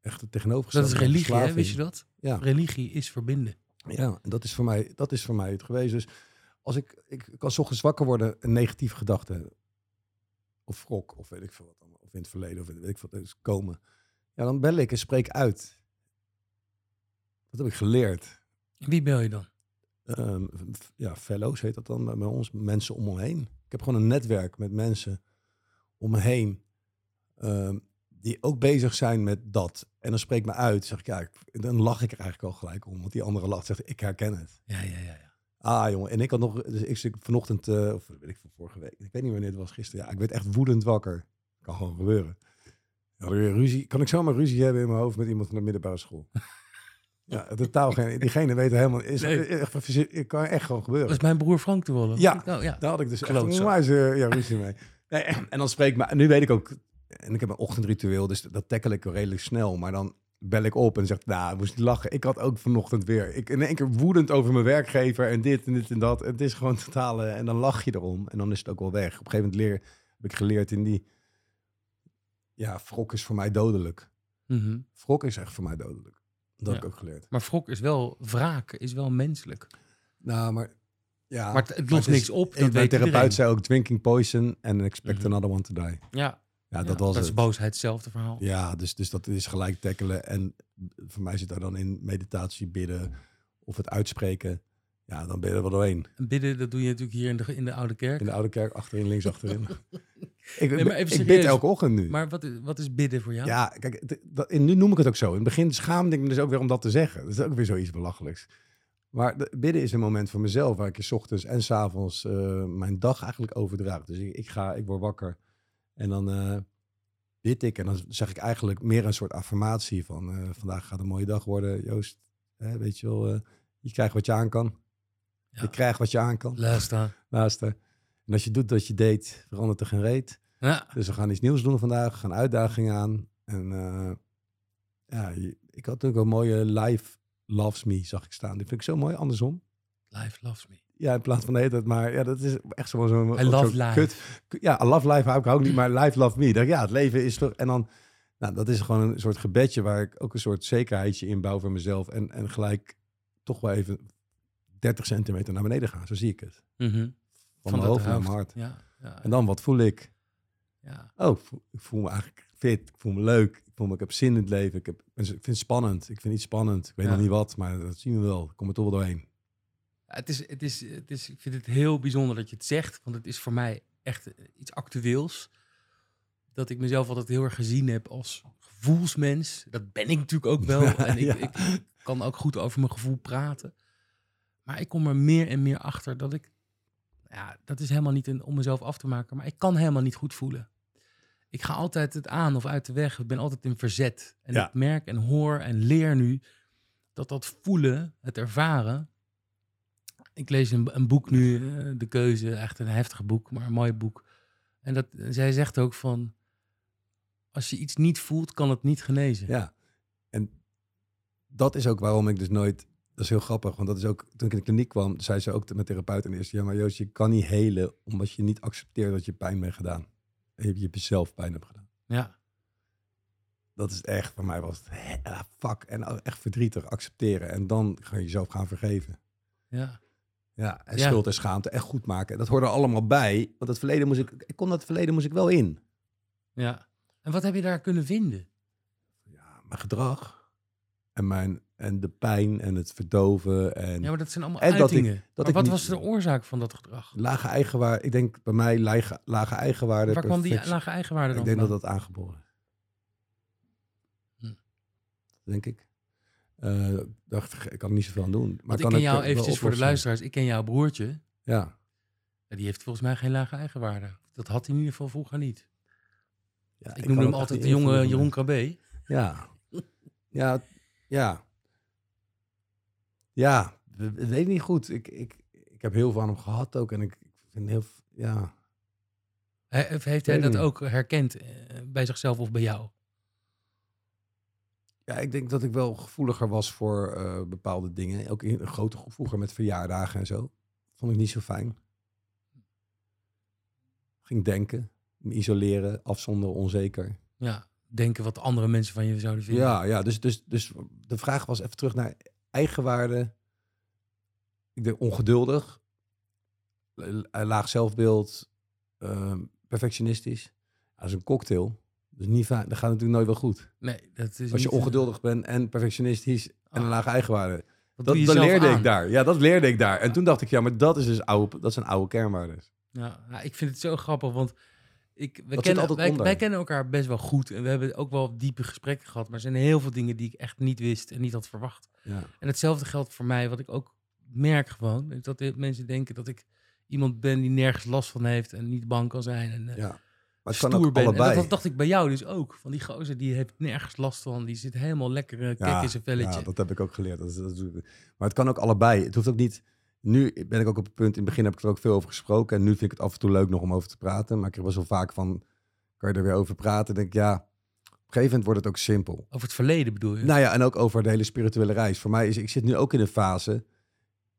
echt het dat tegenovergestelde. is van religie, hè? wist je dat? Ja, Religie is verbinden. ja en dat is, voor mij, dat is voor mij het geweest. Dus als ik, ik, ik kan ochtends wakker worden, een negatieve gedachte, of wrok, of weet ik veel wat, of in het verleden, of weet ik veel, is komen. Ja, dan bel ik en spreek uit. Dat heb ik geleerd. Wie bel je dan? Ehm, ja, fellows heet dat dan bij ons, mensen om me heen. Ik heb gewoon een netwerk met mensen om me heen ehm, die ook bezig zijn met dat. En dan spreek ik me uit, zeg ik ja, ik- dan lach ik er eigenlijk al gelijk om, want die andere lacht, zegt ik herken het. Ja, ja, ja. ja. Ah jongen, en ik had nog, dus ik zit vanochtend, eh, of weet ik van vorige week, ik weet niet wanneer het was, gisteren. Ja, ik werd echt woedend wakker. Kan gewoon gebeuren. Ruzie. Kan ik zomaar ruzie hebben in mijn hoofd met iemand van de middelbare school? Ja, totaal geen. Diegene weet helemaal. Is, Nee. echt, het kan echt gewoon gebeuren. Dat is mijn broer Frank toevallig. Ja. Oh, ja. Daar had ik dus echt onwijs, eh, ja, ruzie mee. [LAUGHS] Nee, en dan spreek ik nu weet ik ook, en ik heb een ochtendritueel, dus dat tackle ik redelijk snel. Maar dan bel ik op en zeg, nou, ik moest niet lachen. Ik had ook vanochtend weer, ik in één keer woedend over mijn werkgever en dit en dit en dat. En het is gewoon totale, en dan lach je erom en dan is het ook wel weg. Op een gegeven moment leer, heb ik geleerd in die, ja, wrok is voor mij dodelijk. Mhm. Wrok is echt voor mij dodelijk. Dat heb ik ook geleerd. Maar wrok is wel, wraak is wel menselijk. Nou, maar ja. maar het, lost niks op, dat Mijn therapeut zei ook drinking poison and expect Mhm. another one to die. Ja, Ja, ja, dat was dat is boosheid hetzelfde verhaal. Ja, dus, dus dat is gelijk tackelen. En voor mij zit daar dan in meditatie, bidden of het uitspreken. Ja, dan ben je er wel doorheen. En bidden, dat doe je natuurlijk hier in de, in de Oude Kerk. In de oude kerk, achterin, links achterin. [LAUGHS] ik Nee, maar even ik bid elke ochtend nu. Maar wat is, wat is bidden voor jou? Ja, kijk, dat, en nu noem ik het ook zo. In het begin schaamde ik me dus ook weer om dat te zeggen. Dat is ook weer zoiets belachelijks. Maar de, bidden is een moment voor mezelf waar ik 's ochtends en 's avonds eh, mijn dag eigenlijk overdraag. Dus ik, ik ga, ik word wakker en dan eh, bid ik. En dan zeg ik eigenlijk meer een soort affirmatie van eh, vandaag gaat een mooie dag worden. Joost, hè, weet je wel, je krijgt wat je aan kan. Je krijgt wat je aan kan. Luister. Luister. En als je doet wat je deed, verandert er geen reet. Ja. Dus we gaan iets nieuws doen vandaag. We gaan uitdagingen aan. En eh, ja, ik had ook een mooie live loves me, zag ik staan. Die vind ik zo mooi, andersom. Life loves me. Ja, in plaats van de hele tijd, maar ja, dat is echt zo zo'n... I ook love life. Kut, ja, I love life hou ik ook niet, maar life love me. Dacht, ja, het leven is toch... En dan, nou, dat is gewoon een soort gebedje waar ik ook een soort zekerheidje in bouw voor mezelf. En, en gelijk toch wel even 30 centimeter naar beneden gaan. Zo zie ik het. Mhm. Van, mijn hoofd naar mijn hart. Ja, ja. En dan, wat voel ik? Ja. Oh, ik voel, me eigenlijk fit. Ik voel me leuk. Ik voel me, ik heb zin in het leven. Ik, heb, ik vind het spannend. Ik vind iets spannend. Ik weet nog niet wat, maar dat zien we wel. Ik kom er toch wel doorheen. Het is, het is, het is, ik vind het heel bijzonder dat je het zegt, want het is voor mij echt eh, iets actueels. Dat ik mezelf altijd heel erg gezien heb als gevoelsmens. Dat ben ik natuurlijk ook wel. [LAUGHS] En ik, Ja. ik kan ook goed over mijn gevoel praten. Maar ik kom er meer en meer achter dat ik... Ja, dat is helemaal niet een, om mezelf af te maken, maar ik kan helemaal niet goed voelen. Ik ga altijd het aan of uit de weg. Ik ben altijd in verzet. En Ja. ik merk en hoor en leer nu dat dat voelen, het ervaren, ik lees een, een boek nu, eh, De Keuze, echt een heftig boek, maar een mooi boek. En dat, zij zegt ook van, als je iets niet voelt, kan het niet genezen. Ja. En dat is ook waarom ik dus nooit... Dat is heel grappig, want dat is ook... Toen ik in de kliniek kwam, zei ze ook met therapeut in de eerste jaar... Maar Joost, je kan niet helen omdat je niet accepteert dat je pijn bent gedaan. En je, je jezelf pijn hebt gedaan. Ja, Dat is echt, voor mij was het ah, fuck. En echt verdrietig accepteren. En dan ga je jezelf gaan vergeven. ja, Ja, en Ja. schuld en schaamte echt goed maken. Dat hoorde er allemaal bij. Want het verleden moest ik, ik kon dat verleden moest ik wel in. ja. En wat heb je daar kunnen vinden? Ja, mijn gedrag en mijn en de pijn en het verdoven en Ja, maar dat zijn allemaal En dat ik- uitingen. dat maar ik wat niet- was de oorzaak van dat gedrag? lage eigenwaarde. Ik denk bij mij lage, lage eigenwaarde. Waar kwam die lage eigenwaarde dan Ik denk dat vandaan? dat aangeboren is. Hm. Denk ik. Eh, dacht ik, ik kan er niet zoveel aan doen. Maar Want ik ken jou eventjes voor de luisteraars. Ik ken jouw broertje. Ja. Ja, die heeft volgens mij geen lage eigenwaarde. Dat had hij in ieder geval vroeger niet. ja Ik kan noemde hem altijd de jonge. Jeroen Krabbe. Ja. Ja, ja. Ja, we weet niet goed. Ik, ik, ik heb heel veel aan hem gehad ook. En ik, ik vind heel... Ja. He- Heeft hij dat niet. ook herkend eh, bij zichzelf of bij jou? ja, ik denk dat ik wel gevoeliger was voor eh, bepaalde dingen. Ook in een grote groep vroeger met verjaardagen en zo. Vond ik niet zo fijn. Ging denken, me isoleren, afzonderen, onzeker. Ja, denken wat andere mensen van je zouden vinden. Ja, ja dus, dus, dus de vraag was even terug naar eigenwaarde. Ik denk ongeduldig, la- laag zelfbeeld, ehm, perfectionistisch. Dat is een cocktail. Dus niet vaak, dat gaat natuurlijk nooit wel goed. Nee, dat is Als je eh, ongeduldig bent en perfectionistisch en een Ah. lage eigenwaarde. Dat, leerde aan? ik daar. Ja, dat leerde ik daar. En toen dacht ik, ja, maar dat is dus oude, dat zijn oude kernwaarden. Ja, ja, ik vind het zo grappig, want ik, we zit kennen, altijd wij, onder. wij kennen elkaar best wel goed. En we hebben ook wel diepe gesprekken gehad. Maar er zijn heel veel dingen die ik echt niet wist en niet had verwacht. Ja. En hetzelfde geldt voor mij, wat ik ook merk gewoon. Dat mensen denken dat ik iemand ben die nergens last van heeft en niet bang kan zijn. En, eh, ja. Maar het kan stoer ook. En allebei. dat dacht ik bij jou dus ook. Van die gozer die heeft nergens last van. Die zit helemaal lekker uh, kek in zijn velletje. Ja, dat heb ik ook geleerd. Dat, is- dat, is- maar het kan ook allebei. Het hoeft ook niet... Nu ben ik ook op het punt, in het begin heb ik er ook veel over gesproken. En nu vind ik het af en toe leuk nog om over te praten. Maar ik heb wel zo vaak van, kan je er weer over praten? denk ik, ja, op een gegeven moment wordt het ook simpel. Over het verleden bedoel je? Nou ja, en ook over de hele spirituele reis. Voor mij is, ik zit nu ook in een fase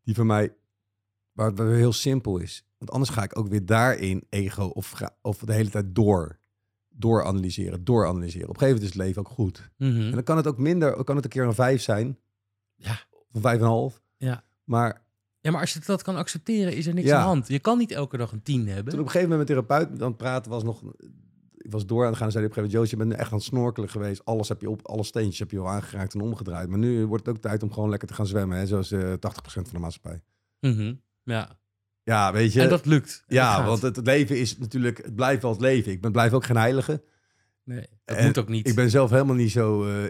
die voor mij, waar heel simpel is. Want anders ga ik ook weer daarin ego of, ga- of de hele tijd door, door analyseren, door analyseren. Op een gegeven moment is het leven ook goed. Mhm. En dan kan het ook minder, kan het een keer een vijf zijn. Ja. Of een vijf en een half. Ja. Maar ja, maar als je dat kan accepteren, is er niks Ja. aan de hand. Je kan niet elke dag een tien hebben. toen op een gegeven moment met therapeut aan het praten was nog... Ik was door aan het gaan en zei op een gegeven moment... Joost, je bent nu echt aan het snorkelen geweest. Alles heb je op, alle steentjes heb je al aangeraakt en omgedraaid. Maar nu wordt het ook tijd om gewoon lekker te gaan zwemmen. Hè? Zoals eh 80% van de maatschappij. Mhm. Ja. Ja, weet je. En dat lukt. En ja, want het, het leven is natuurlijk... Het blijft wel het leven. Ik ben, blijf ook geen heilige. Nee, dat En moet ook niet. Ik ben zelf helemaal niet zo eh,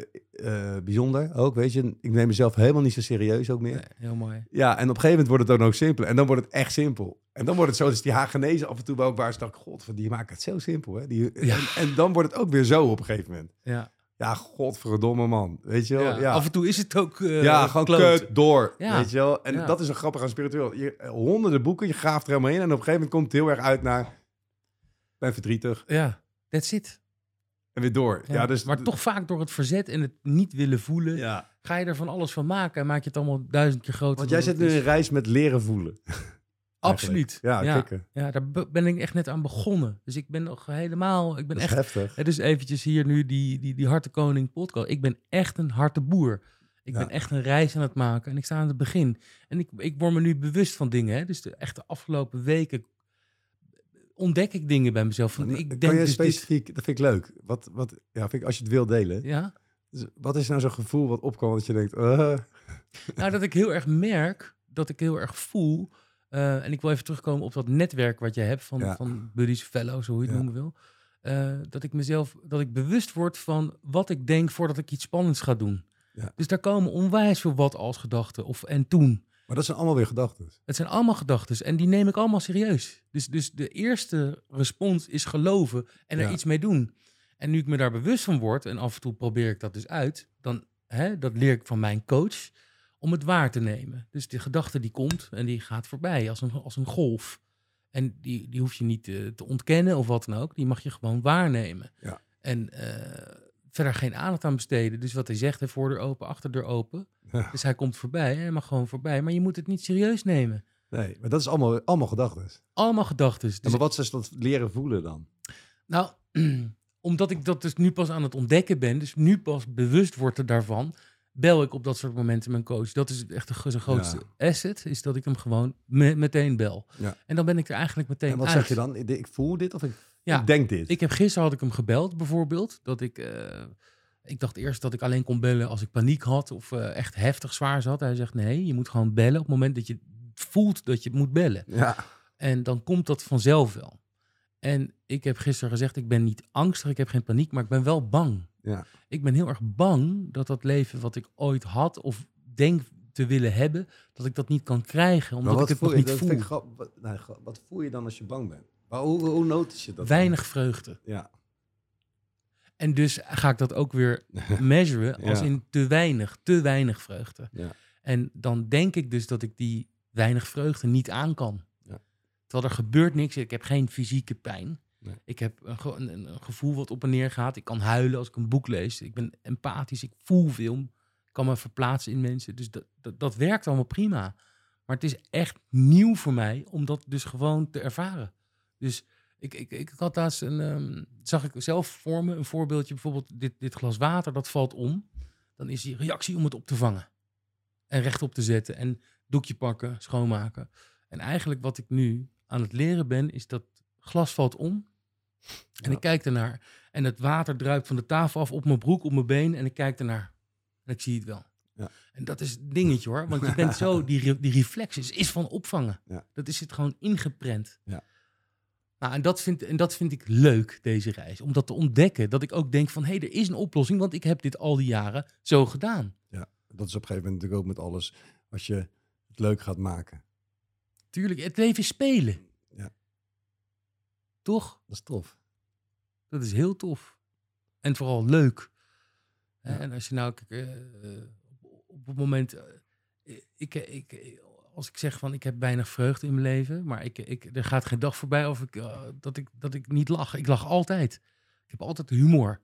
eh, bijzonder ook, weet je. Ik neem mezelf helemaal niet zo serieus ook meer. Nee, heel mooi. Ja, en op een gegeven moment wordt het dan ook simpel. En dan wordt het echt simpel. En dan wordt het zo, dus die Hagenezen af en toe ook waar ze dacht, god, die maken het zo simpel. Hè? Die, Ja. en, en dan wordt het ook weer zo op een gegeven moment. Ja. Ja, godverdomme man. Weet je wel? Ja. Ja, Af en toe is het ook uh, ja gewoon kut, door. Ja. Weet je wel? En dat is een grappig aan spiritueel. Je, honderden boeken, je graaft er helemaal in. En op een gegeven moment komt het heel erg uit naar, ben verdrietig. Ja, that's it. En weer door. Ja, Ja, dus, maar toch vaak door het verzet en het niet willen voelen, Ja. ga je er van alles van maken en maak je het allemaal duizend keer groter. Want jij zit nu is. een reis met leren voelen. [LAUGHS] Absoluut. Ja, ja. Ja, daar be- ben ik echt net aan begonnen. Dus ik ben nog helemaal, ik ben Dat is echt, heftig. het is eventjes hier nu die, die, die Hartenkoning podcast. Ik ben echt een harte boer. Ik Ja. ben echt een reis aan het maken en ik sta aan het begin. En ik, ik word me nu bewust van dingen. Hè? Dus de, echt de afgelopen weken ontdek ik dingen bij mezelf. Van, ik kan denk je dus dit- specifiek, dat vind ik leuk. Wat, wat, ja, vind ik, als je het wil delen. ja? Dus wat is nou zo'n gevoel wat opkwam dat je denkt, eh, Nou, dat ik heel erg merk, dat ik heel erg voel. eh, en ik wil even terugkomen op dat netwerk wat je hebt van, Ja. van buddies, fellows, hoe je het Ja. noemen wil. eh, dat ik mezelf, dat ik bewust word van wat ik denk voordat ik iets spannends ga doen. Ja. Dus daar komen onwijs veel wat als gedachten. Of en toen. Maar dat zijn allemaal weer gedachten. Het zijn allemaal gedachten en die neem ik allemaal serieus. Dus, dus de eerste respons is geloven en er Ja. iets mee doen. En nu ik me daar bewust van word en af en toe probeer ik dat dus uit, dan hè, dat leer ik van mijn coach om het waar te nemen. Dus die gedachte die komt en die gaat voorbij als een, als een golf. En die, die hoef je niet eh, te ontkennen of wat dan ook. Die mag je gewoon waarnemen. Ja. En eh, verder geen aandacht aan besteden. Dus wat hij zegt, hè, voordeur open, achterdeur open. Ja. Dus hij komt voorbij, hij mag gewoon voorbij. Maar je moet het niet serieus nemen. Nee, maar dat is allemaal, allemaal gedachten. Allemaal gedachten. Dus, Ja, maar wat is dat leren voelen dan? Nou, [CLEARS THROAT] omdat ik dat dus nu pas aan het ontdekken ben, dus nu pas bewust word daarvan, bel ik op dat soort momenten mijn coach. Dat is echt de, zijn grootste asset, is dat ik hem gewoon me- meteen bel. Ja. En dan ben ik er eigenlijk meteen En wat uit. zeg je dan? Ik voel dit of ik, Ja. ik denk dit? Ik heb gisteren had ik hem gebeld, bijvoorbeeld. Dat ik, eh, ik dacht eerst dat ik alleen kon bellen als ik paniek had of eh, echt heftig zwaar zat. Hij zegt nee, je moet gewoon bellen op het moment dat je voelt dat je moet bellen. ja. En dan komt dat vanzelf wel. En ik heb gisteren gezegd, ik ben niet angstig, ik heb geen paniek, maar ik ben wel bang. Ja. Ik ben heel erg bang dat dat leven wat ik ooit had of denk te willen hebben, dat ik dat niet kan krijgen, omdat ik het voel nog je, niet voel. ik wat, gra- wat voel je dan als je bang bent? Maar hoe, hoe notice je dat? dan? Weinig vreugde. Ja. En dus ga ik dat ook weer [LAUGHS] measuren als Ja. in te weinig, te weinig vreugde. Ja. En dan denk ik dus dat ik die weinig vreugde niet aan kan. Ja. Terwijl er gebeurt niks. Ik heb geen fysieke pijn. Nee. Ik heb een, ge- een, een gevoel wat op en neer gaat. Ik kan huilen als ik een boek lees. Ik ben empathisch. Ik voel veel. Ik kan me verplaatsen in mensen. Dus dat, dat, dat werkt allemaal prima. Maar het is echt nieuw voor mij om dat dus gewoon te ervaren. Dus ik, ik, ik had laatst een, ehm, zag ik zelf voor me een voorbeeldje, bijvoorbeeld dit, dit glas water, dat valt om. Dan is die reactie om het op te vangen. En rechtop te zetten en doekje pakken, schoonmaken. En eigenlijk wat ik nu aan het leren ben, is dat glas valt om. En Ja. ik kijk ernaar. En het water druipt van de tafel af op mijn broek, op mijn been. En ik kijk ernaar. En ik zie het wel. Ja. En dat is het dingetje hoor. Want je bent zo, [LAUGHS] die, die reflex is, is van opvangen. Ja. Dat is het gewoon ingeprent. Ja. Nou, en dat, vind, en dat vind ik leuk, deze reis. Om dat te ontdekken. Dat ik ook denk van, hé, hey, er is een oplossing. Want ik heb dit al die jaren zo gedaan. Dat is op een gegeven moment natuurlijk ook met alles. Als je het leuk gaat maken. Tuurlijk, het leven is spelen. Ja. Toch? Dat is tof. Dat is heel tof. En vooral leuk. Ja. En als je nou, kijk, eh, op, op het moment, eh, ik, ik, als ik zeg van ik heb weinig vreugde in mijn leven, maar ik, ik, er gaat geen dag voorbij of ik, eh, dat, ik, dat ik niet lach. Ik lach altijd. Ik heb altijd humor.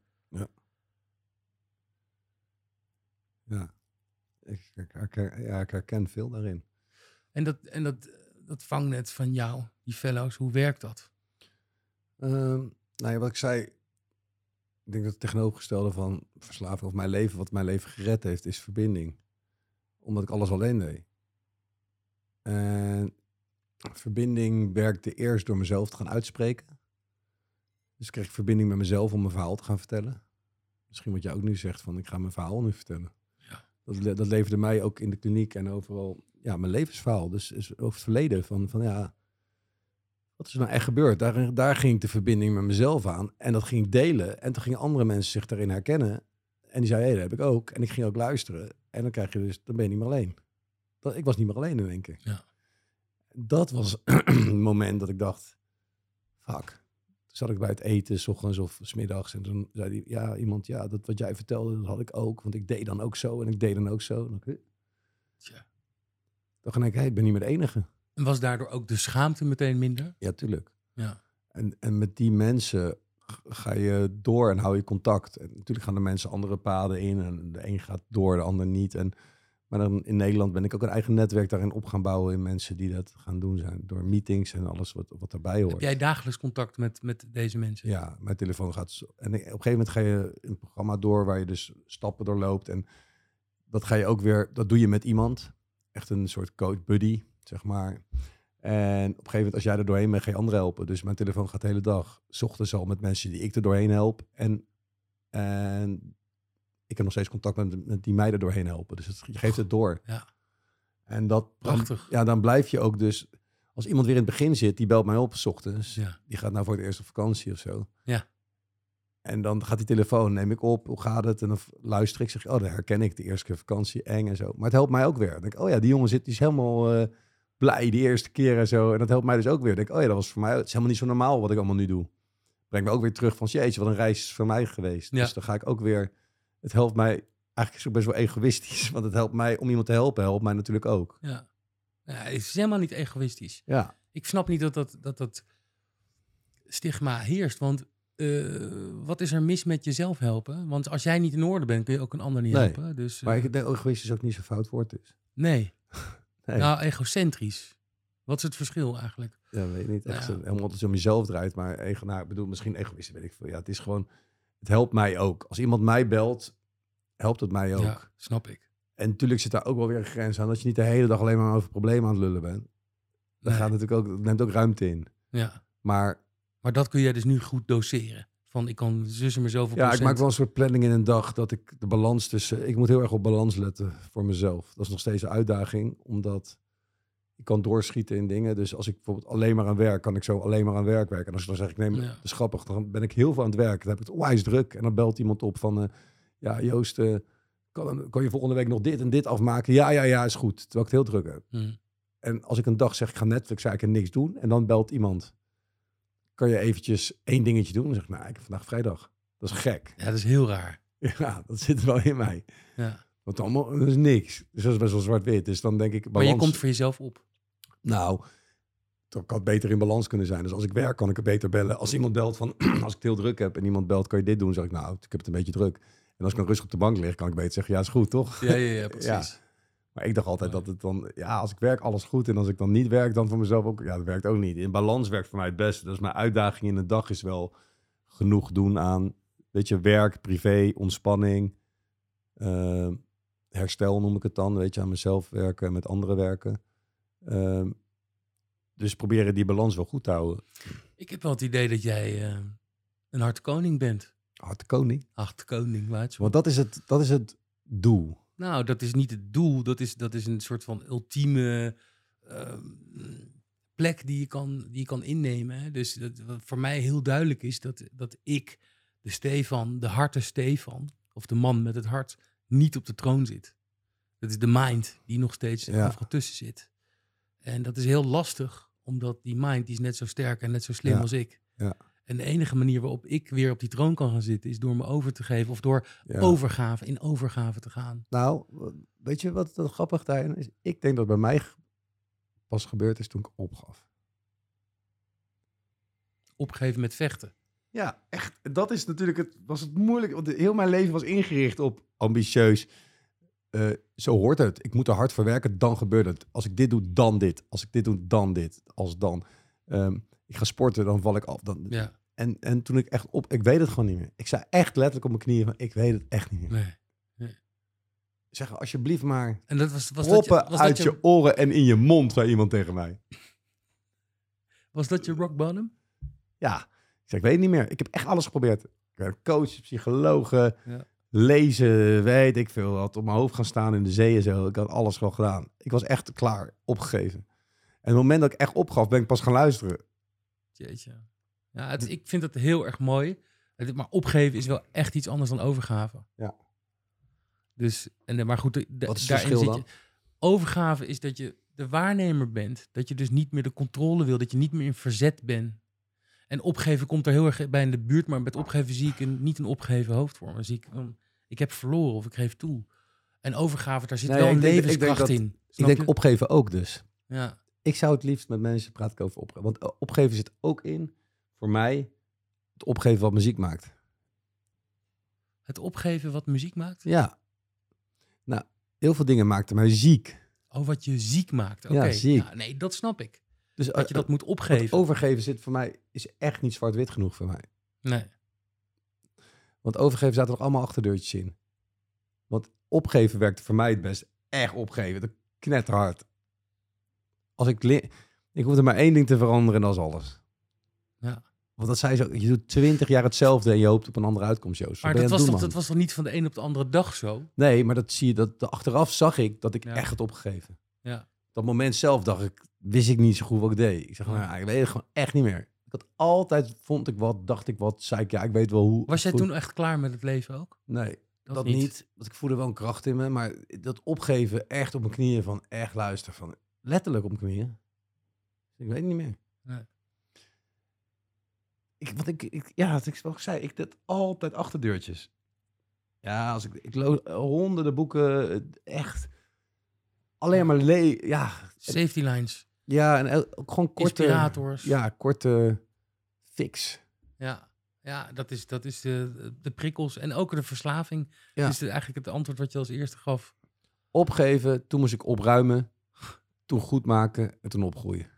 Ja. Ik, ik, herken- ja, ik herken veel daarin. En dat, en dat, dat vangnet van jou, die fellows, hoe werkt dat? Ehm, nou ja, wat ik zei, ik denk dat het tegenovergestelde van verslaving of mijn leven, wat mijn leven gered heeft, is verbinding. Omdat ik alles alleen deed. En verbinding werkte eerst door mezelf te gaan uitspreken. Dus kreeg ik verbinding met mezelf om mijn verhaal te gaan vertellen. Misschien wat jij ook nu zegt, van ik ga mijn verhaal nu vertellen. Ja. Dat, dat leverde mij ook in de kliniek en overal, ja, mijn levensverhaal. Dus is over het verleden van, van ja, wat is er nou echt gebeurd? Daar, daar ging ik de verbinding met mezelf aan. En dat ging ik delen. En toen gingen andere mensen zich daarin herkennen. En die zeiden, hé, dat heb ik ook. En ik ging ook luisteren. En dan krijg je dus, dan ben je niet meer alleen. Dat, ik was niet meer alleen in één keer. Ja. Dat was [CLEARS THROAT] een moment dat ik dacht, fuck. Toen zat ik bij het eten, s ochtends of s middags. En toen zei die, ja, iemand, ja, dat wat jij vertelde, dat had ik ook. Want ik deed dan ook zo en ik deed dan ook zo. En dan, Tja. dan ik, hé, ik ben niet meer de enige. En was daardoor ook de schaamte meteen minder? Ja, tuurlijk. Ja. En, en met die mensen ga je door en hou je contact. En natuurlijk gaan de mensen andere paden in. En de een gaat door, de ander niet. En, maar dan in Nederland ben ik ook een eigen netwerk daarin op gaan bouwen in mensen die dat gaan doen zijn. Door meetings en alles wat, wat daarbij hoort. Heb jij dagelijks contact met, met deze mensen? Ja, mijn telefoon gaat. En op een gegeven moment ga je een programma door waar je dus stappen doorloopt. En dat ga je ook weer, dat doe je met iemand. Echt een soort coach buddy, zeg maar. En op een gegeven moment, als jij er doorheen bent, ga je anderen helpen. Dus mijn telefoon gaat de hele dag. 's ochtends al met mensen die ik er doorheen help. En, en ik heb nog steeds contact met, met die mij er doorheen helpen. Dus het, je geeft het door. Ja. En dat, dan- Prachtig. ja, dan blijf je ook dus... Als iemand weer in het begin zit, die belt mij op 's ochtends. Ja. Die gaat nou voor het eerst op vakantie of zo. Ja. En dan gaat die telefoon, neem ik op, hoe gaat het? En dan luister ik, zeg oh, dat herken ik, de eerste keer vakantie, eng en zo. Maar het helpt mij ook weer. Dan denk ik, oh ja, die jongen zit, die is helemaal eh, blij die eerste keer en zo. En dat helpt mij dus ook weer. Dan denk ik, oh ja, dat was voor mij, het is helemaal niet zo normaal wat ik allemaal nu doe. Brengt me ook weer terug van, jeetje, wat een reis is voor mij geweest. Ja. Dus dan ga ik ook weer, het helpt mij, eigenlijk is het ook best wel egoïstisch, want het helpt mij, om iemand te helpen, helpt mij natuurlijk ook. Ja. ja. Het is helemaal niet egoïstisch. Ja, Ik snap niet dat dat, dat, dat stigma heerst. Want eh, wat is er mis met jezelf helpen? Want als jij niet in orde bent, kun je ook een ander niet Nee, helpen. Dus, maar eh, ik denk egoïstisch ook niet zo'n fout woord is. nee. [LAUGHS] Nee. Nou, egocentrisch. Wat is het verschil eigenlijk? Ja, weet ik niet. Echt zo- helemaal altijd om jezelf draait. Maar ego, nou, ik bedoel, misschien egoïst, weet ik veel. Ja, het is gewoon, het helpt mij ook. Als iemand mij belt, helpt het mij ook. Ja, snap ik. En natuurlijk zit daar ook wel weer een grens aan. Dat je niet de hele dag alleen maar over problemen aan het lullen bent. Dat Nee. gaat natuurlijk ook, dat neemt ook ruimte in. Ja. Maar Maar dat kun jij dus nu goed doseren. Van ik kan zussen me zoveel ja, ik maak wel een soort planning in een dag dat ik de balans tussen. Ik moet heel erg op balans letten voor mezelf. Dat is nog steeds een uitdaging, omdat ik kan doorschieten in dingen. Dus als ik bijvoorbeeld alleen maar aan werk, kan ik zo alleen maar aan werk werken. En als ik dan zeg, ik neem, Ja. dat is grappig, dan ben ik heel veel aan het werk. Dan heb ik het onwijs druk. En dan belt iemand op van, eh, ja Joost, eh, kan, kan je volgende week nog dit en dit afmaken? Ja, ja, ja, is goed. Terwijl ik het heel druk heb. En als ik een dag zeg, ik ga Netflix en niks doen. En dan belt iemand, kan je eventjes één dingetje doen? Dan zeg ik, nou, ik heb vandaag vrijdag. Dat is gek. Ja, dat is heel raar. Ja, dat zit wel in mij. Ja. Want allemaal, dat is niks. Dus dat is best wel zwart-wit. Dus dan denk ik, Maar je balans- komt voor jezelf op. Nou, dan kan het beter in balans kunnen zijn. Dus als ik werk, kan ik het beter bellen. Als iemand belt van, [CLEARS THROAT] als ik het heel druk heb en iemand belt, kan je dit doen? Zeg ik, nou, ik heb het een beetje druk. En als ik dan rustig op de bank lig, kan ik beter zeggen, ja, is goed, toch? Ja, ja, ja, [LAUGHS] precies. Maar ik dacht altijd dat het dan, ja, als ik werk, alles goed. En als ik dan niet werk, dan voor mezelf ook, ja, dat werkt ook niet. In balans werkt voor mij het beste. Dus mijn uitdaging in de dag is wel genoeg doen aan, weet je, werk, privé, ontspanning, eh, herstel noem ik het dan. Weet je, aan mezelf werken, met anderen werken. Ehm, dus proberen die balans wel goed te houden. Ik heb wel het idee dat jij eh, een harte koning bent. Harte koning. Harte koning, weet je Want dat is het, dat is het doel. Nou, dat is niet het doel. Dat is, dat is een soort van ultieme ehm, plek die je kan, die je kan innemen. hè. Dus dat, wat voor mij heel duidelijk is dat, dat ik, de Stefan, de harte Stefan, of de man met het hart, niet op de troon zit. Dat is de mind die nog steeds Ja. overal tussen zit. En dat is heel lastig, omdat die mind die is net zo sterk en net zo slim Ja. als ik. Ja. En de enige manier waarop ik weer op die troon kan gaan zitten, is door me over te geven of door Ja. overgave, in overgave te gaan. Nou, weet je wat het grappig daarin is? Ik denk dat bij mij pas gebeurd is toen ik opgaf. Opgeven met vechten. Ja, echt. Dat is natuurlijk het, was het moeilijk. Want heel mijn leven was ingericht op ambitieus. Eh, zo hoort het. Ik moet er hard voor werken, dan gebeurt het. Als ik dit doe, dan dit. Als ik dit doe, dan dit. Als dan. Ehm, ik ga sporten, dan val ik af. Dan, Ja, en, en toen ik echt op... Ik weet het gewoon niet meer. Ik zei echt letterlijk op mijn knieën van... Ik weet het echt niet meer. nee. Zeg alsjeblieft maar... En dat was, was, dat je, was, uit dat je... je, oren en in je mond, zei iemand tegen mij. was dat je rock bottom? Ja, ik weet het niet meer. Ik heb echt alles geprobeerd. Ik ben coach, psychologe, Ja. Lezen, weet ik veel. Had op mijn hoofd gaan staan in de zee en zo. Ik had alles wel gedaan. Ik was echt klaar, opgegeven. En op het moment dat ik echt opgaf, ben ik pas gaan luisteren. Jeetje. Ja, het, ik vind het heel erg mooi. Het- Maar opgeven is wel echt iets anders dan overgave. Ja. Dus, en, de- maar goed, de- de- Wat is het verschil je. Overgave is dat je de waarnemer bent. Dat je dus niet meer de controle wil. Dat je niet meer in verzet bent. En opgeven komt er heel erg bij in de buurt. Maar met opgeven zie ik een, niet een opgeven hoofd voor me. Zie ik, ik heb verloren of ik geef toe. En overgave, daar zit wel een ik levenskracht dat- in. ik denk je? opgeven ook dus. Ja. Ik zou het liefst met mensen praten over opgeven. Want eh, opgeven zit ook in, voor mij, het opgeven wat muziek maakt. Het opgeven wat muziek maakt. Ja. Nou, heel veel dingen maakten mij ziek. Oh, wat je ziek maakt. Oké. Ja, ziek. Ja, nee, dat snap ik. Dus Dat je eh, dat moet opgeven. overgeven zit voor mij, is echt niet zwart-wit genoeg voor mij. Nee. Want overgeven zaten er allemaal achterdeurtjes in. Want opgeven werkte voor mij het best. Echt opgeven. Dat knetterhard. Als ik... Ik hoefde maar één ding te veranderen en dat is alles. Ja. Want dat zei ze ook, je doet twintig jaar hetzelfde en je hoopt op een andere uitkomst, Joost. Maar dat was, toch, dat was toch niet van de een op de andere dag zo? Nee, maar dat zie je, dat, achteraf zag ik dat ik Ja. echt had opgegeven. Ja. Dat moment zelf dacht ik, wist ik niet zo goed wat ik deed. Ik zeg, nou, ja, ik weet het gewoon echt niet meer. Ik had altijd, vond ik wat, dacht ik wat, zei ik, ja, ik weet wel hoe. Was jij goed- toen echt klaar met het leven ook? Nee, Dat, dat, niet. Want ik voelde wel een kracht in me, maar dat opgeven echt op mijn knieën van echt luister van letterlijk op mijn knieën. Ik weet het niet meer. Nee. Ik, wat ik, ik, ja, wat ik wel zei, ik deed altijd achterdeurtjes. Ja, als ik, ik lo- honderden boeken, eh, echt alleen maar le, ja, Safety lines, ja, en ook gewoon korte, inspirators. ja, korte fix. Ja, ja dat is, dat is de, de prikkels en ook de verslaving. Ja. Dat is eigenlijk het antwoord wat je als eerste gaf. Opgeven, toen moest ik opruimen, toen goed maken en toen opgroeien.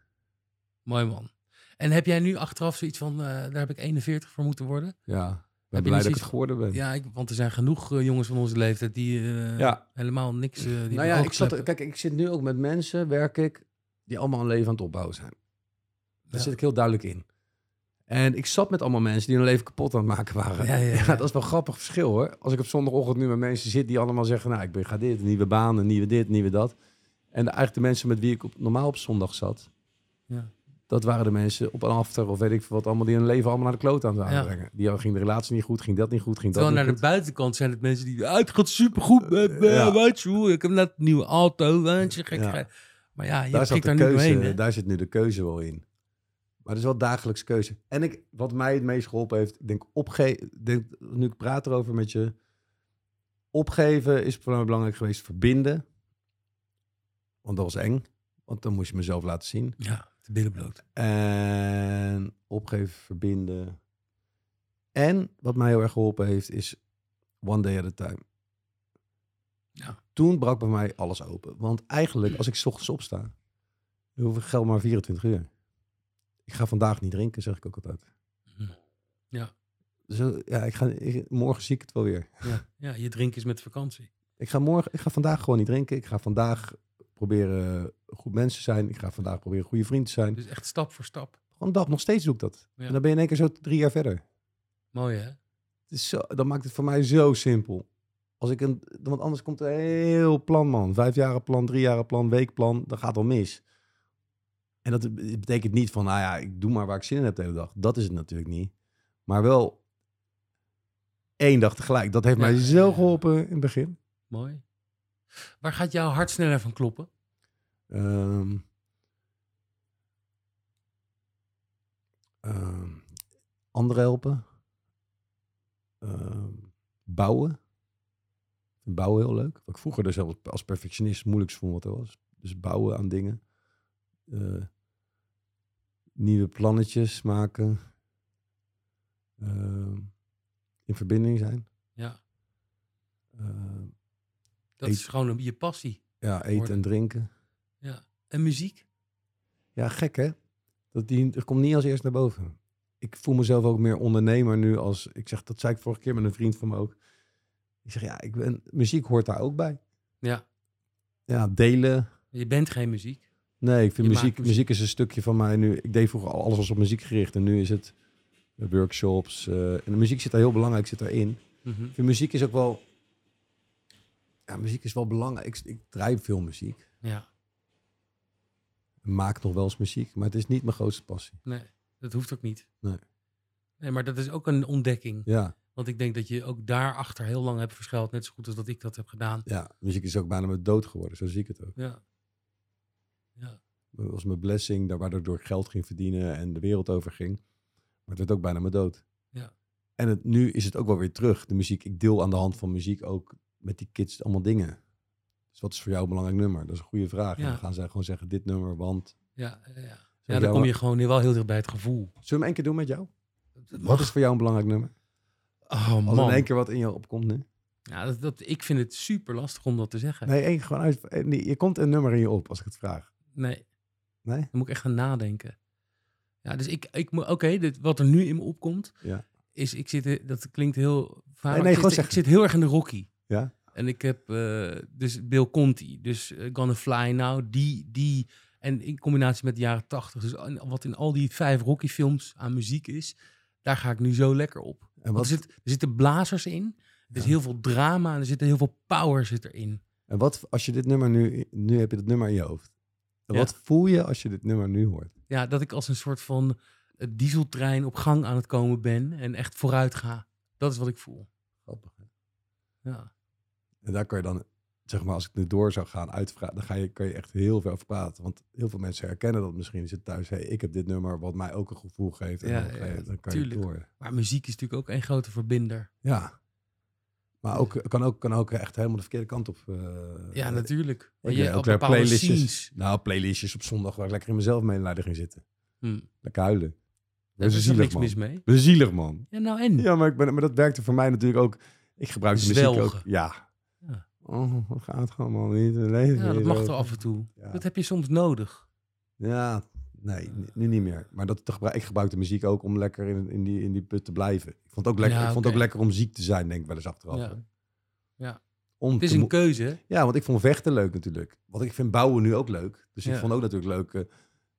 Mooi man. En heb jij nu achteraf zoiets van, eh, daar heb ik 41 voor moeten worden? Ja, ben blij dat ik het geworden ben. Ja, ik, want er zijn genoeg eh, jongens van onze leeftijd die eh, Ja. helemaal niks... die nou ja, ik, zat, kijk, ik zit nu ook met mensen, werk ik, die allemaal een leven aan het opbouwen zijn. Daar zit ik heel duidelijk in. En ik zat met allemaal mensen die hun leven kapot aan het maken waren. Ja, ja, [LAUGHS] ja. dat is wel een grappig verschil hoor. Als ik op zondagochtend nu met mensen zit die allemaal zeggen, nou ik ben, ga dit, nieuwe baan, een nieuwe dit, nieuwe dat. En de, eigenlijk de mensen met wie ik op, normaal op zondag zat, Ja. dat waren de mensen op een after of weet ik veel wat allemaal die hun leven allemaal naar de kloot aan het aanbrengen. Die ging de relatie niet goed, ging dat niet goed, ging dat Terwijl naar de buitenkant zijn het mensen die... "Ah, het gaat supergoed weet je hoe, Ik heb net een nieuwe auto, weet je. Gek. Maar ja, je daar, de daar nu doorheen. daar zit nu de keuze wel in. Maar het is wel dagelijks keuze. En ik, wat mij het meest geholpen heeft, denk opgeven, denk, nu ik praat erover met je, opgeven is voor mij belangrijk geweest, verbinden. Want dat was eng, want dan moest je mezelf laten zien. Ja, de billen bloot. En opgeven, verbinden. En wat mij heel erg geholpen heeft, is one day at a time. Ja. Toen brak bij mij alles open. Want eigenlijk, als ik 's ochtends opsta, hoef ik geld maar 24 uur. Ik ga vandaag niet drinken, zeg ik ook altijd. Hm. Ja. Zo, ja, ik ga, ik- morgen zie ik het wel weer. Ja, ja, je drinken is met vakantie. Ik ga, morgen, ik ga vandaag gewoon niet drinken. Ik ga vandaag proberen goed mensen te zijn. Ik ga vandaag proberen goede vriend te zijn. Dus echt stap voor stap. Gewoon dag, nog steeds doe ik dat. Ja. En dan ben je in één keer zo drie jaar verder. Mooi hè? Het is zo, dat maakt het voor mij zo simpel. Als ik een, want anders komt er een heel plan, man. Vijf jaren plan, drie jaren plan, weekplan. Dat gaat al mis. En dat betekent niet van, nou ja, ik doe maar waar ik zin in heb de hele dag. Dat is het natuurlijk niet. Maar wel één dag tegelijk. Dat heeft Ja, mij zo ja. geholpen in het begin. Mooi. Waar gaat jouw hart sneller van kloppen? Ehm, anderen helpen. Ehm, bouwen. Bouwen heel leuk. Wat ik vroeger dus als perfectionist moeilijkst vond wat er was. Dus bouwen aan dingen. Eh, nieuwe plannetjes maken. Ehm, in verbinding zijn. Ja, Ehm, dat Eet- is gewoon een, je passie. ja, eten Worden. en drinken. Ja. En muziek? Ja, gek hè? Dat die, dat komt niet als eerst naar boven. Ik voel mezelf ook meer ondernemer nu als... Ik zeg, dat zei ik vorige keer met een vriend van me ook. Ik zeg, ja, ik ben, muziek hoort daar ook bij. Ja. Ja, delen. Je bent geen muziek. Nee, ik vind muziek, muziek... muziek. is een stukje van mij nu. Ik deed vroeger al- alles was op muziek gericht. En nu is het eh, workshops. eh, en de muziek zit daar heel belangrijk, zit daarin. Mhm. Ik vind muziek is ook wel... Ja, muziek is wel belangrijk. Ik, ik draai veel muziek. Ja, Ik maak nog wel eens muziek. Maar het is niet mijn grootste passie. nee, dat hoeft ook niet. Nee. Nee, maar dat is ook een ontdekking. Ja. Want ik denk dat je ook daarachter heel lang hebt verschuild. Net zo goed als dat ik dat heb gedaan. Ja, muziek is ook bijna mijn dood geworden. Zo zie ik het ook. Ja. Ja. Dat was mijn blessing, daar waardoor ik geld ging verdienen en de wereld over ging. Maar het werd ook bijna mijn dood. Ja. En het, nu is het ook wel weer terug, de muziek. Ik deel aan de hand van muziek ook met die kids allemaal dingen. Dus wat is voor jou een belangrijk nummer? Dat is een goede vraag. En Ja. dan gaan zij gewoon zeggen, dit nummer, want... Ja, ja, ja. Dan kom je gewoon wel heel dicht bij het gevoel. Zullen we hem één keer doen met jou? Wat is voor jou een belangrijk nummer? Oh Als er man. in één keer wat in je opkomt nu. Ja, dat, dat, ik vind het super lastig om dat te zeggen. Nee, één gewoon uit. eh, nee, Je komt een nummer in je op als ik het vraag. Nee, Nee? dan moet ik echt gaan nadenken. Ja, dus ik, ik moet, oké, dit wat er nu in me opkomt, Ja. is, ik zit, dat klinkt heel vaak, Nee, nee, ik, gewoon zit, ik zit heel erg in de Rocky. Ja? En ik heb eh, dus Bill Conti, dus eh, Gonna Fly Now, die, die En in combinatie met de jaren tachtig. Dus wat in al die vijf Rocky films aan muziek is, daar ga ik nu zo lekker op. En wat, er, zit, er zitten blazers in. Er is heel veel drama en er zit heel veel power zit erin. en wat als je dit nummer nu... Nu heb je dit nummer in je hoofd. En. Wat voel je als je dit nummer nu hoort? Ja, dat ik als een soort van eh, dieseltrein op gang aan het komen ben en echt vooruit ga. Dat is wat ik voel. Grappig. hè? Ja. En daar kan je dan, zeg maar, als ik nu door zou gaan uitvragen, dan ga je, kan je echt heel veel over praten. Want heel veel mensen herkennen dat misschien. Die zitten thuis, hey, ik heb dit nummer wat mij ook een gevoel geeft. En Ja, dan, ja, kan tuurlijk. je door. Maar muziek is natuurlijk ook een grote verbinder. Ja. Maar ook, kan, ook, kan ook echt helemaal de verkeerde kant op. eh, Ja, natuurlijk. Maar je ook playlistjes. scenes. Nou, playlistjes op zondag waar ik lekker in mezelf medelijden ging zitten. Hm. Lekker huilen. Daar is er zielig, niks man. mis mee. Zielig, man. Ja, nou en? Ja, maar, ik ben, maar dat werkte voor mij natuurlijk ook. Ik gebruik de muziek ook. Ja. Oh, wat gaat gewoon man niet? Leven Ja, dat mag toch af en toe. Ja. Dat heb je soms nodig. Ja, nee, nu- niet meer. Maar dat, ik gebruik de muziek ook om lekker in, in, die, in die put te blijven. Ik vond het ook lekker, Ja, ik vond het ook lekker om ziek te zijn, denk ik wel eens achteraf. Ja. Ja. Om Het is een keuze. ja, want ik vond vechten leuk natuurlijk. Want ik vind bouwen nu ook leuk. Dus ik vond ook natuurlijk leuk eh,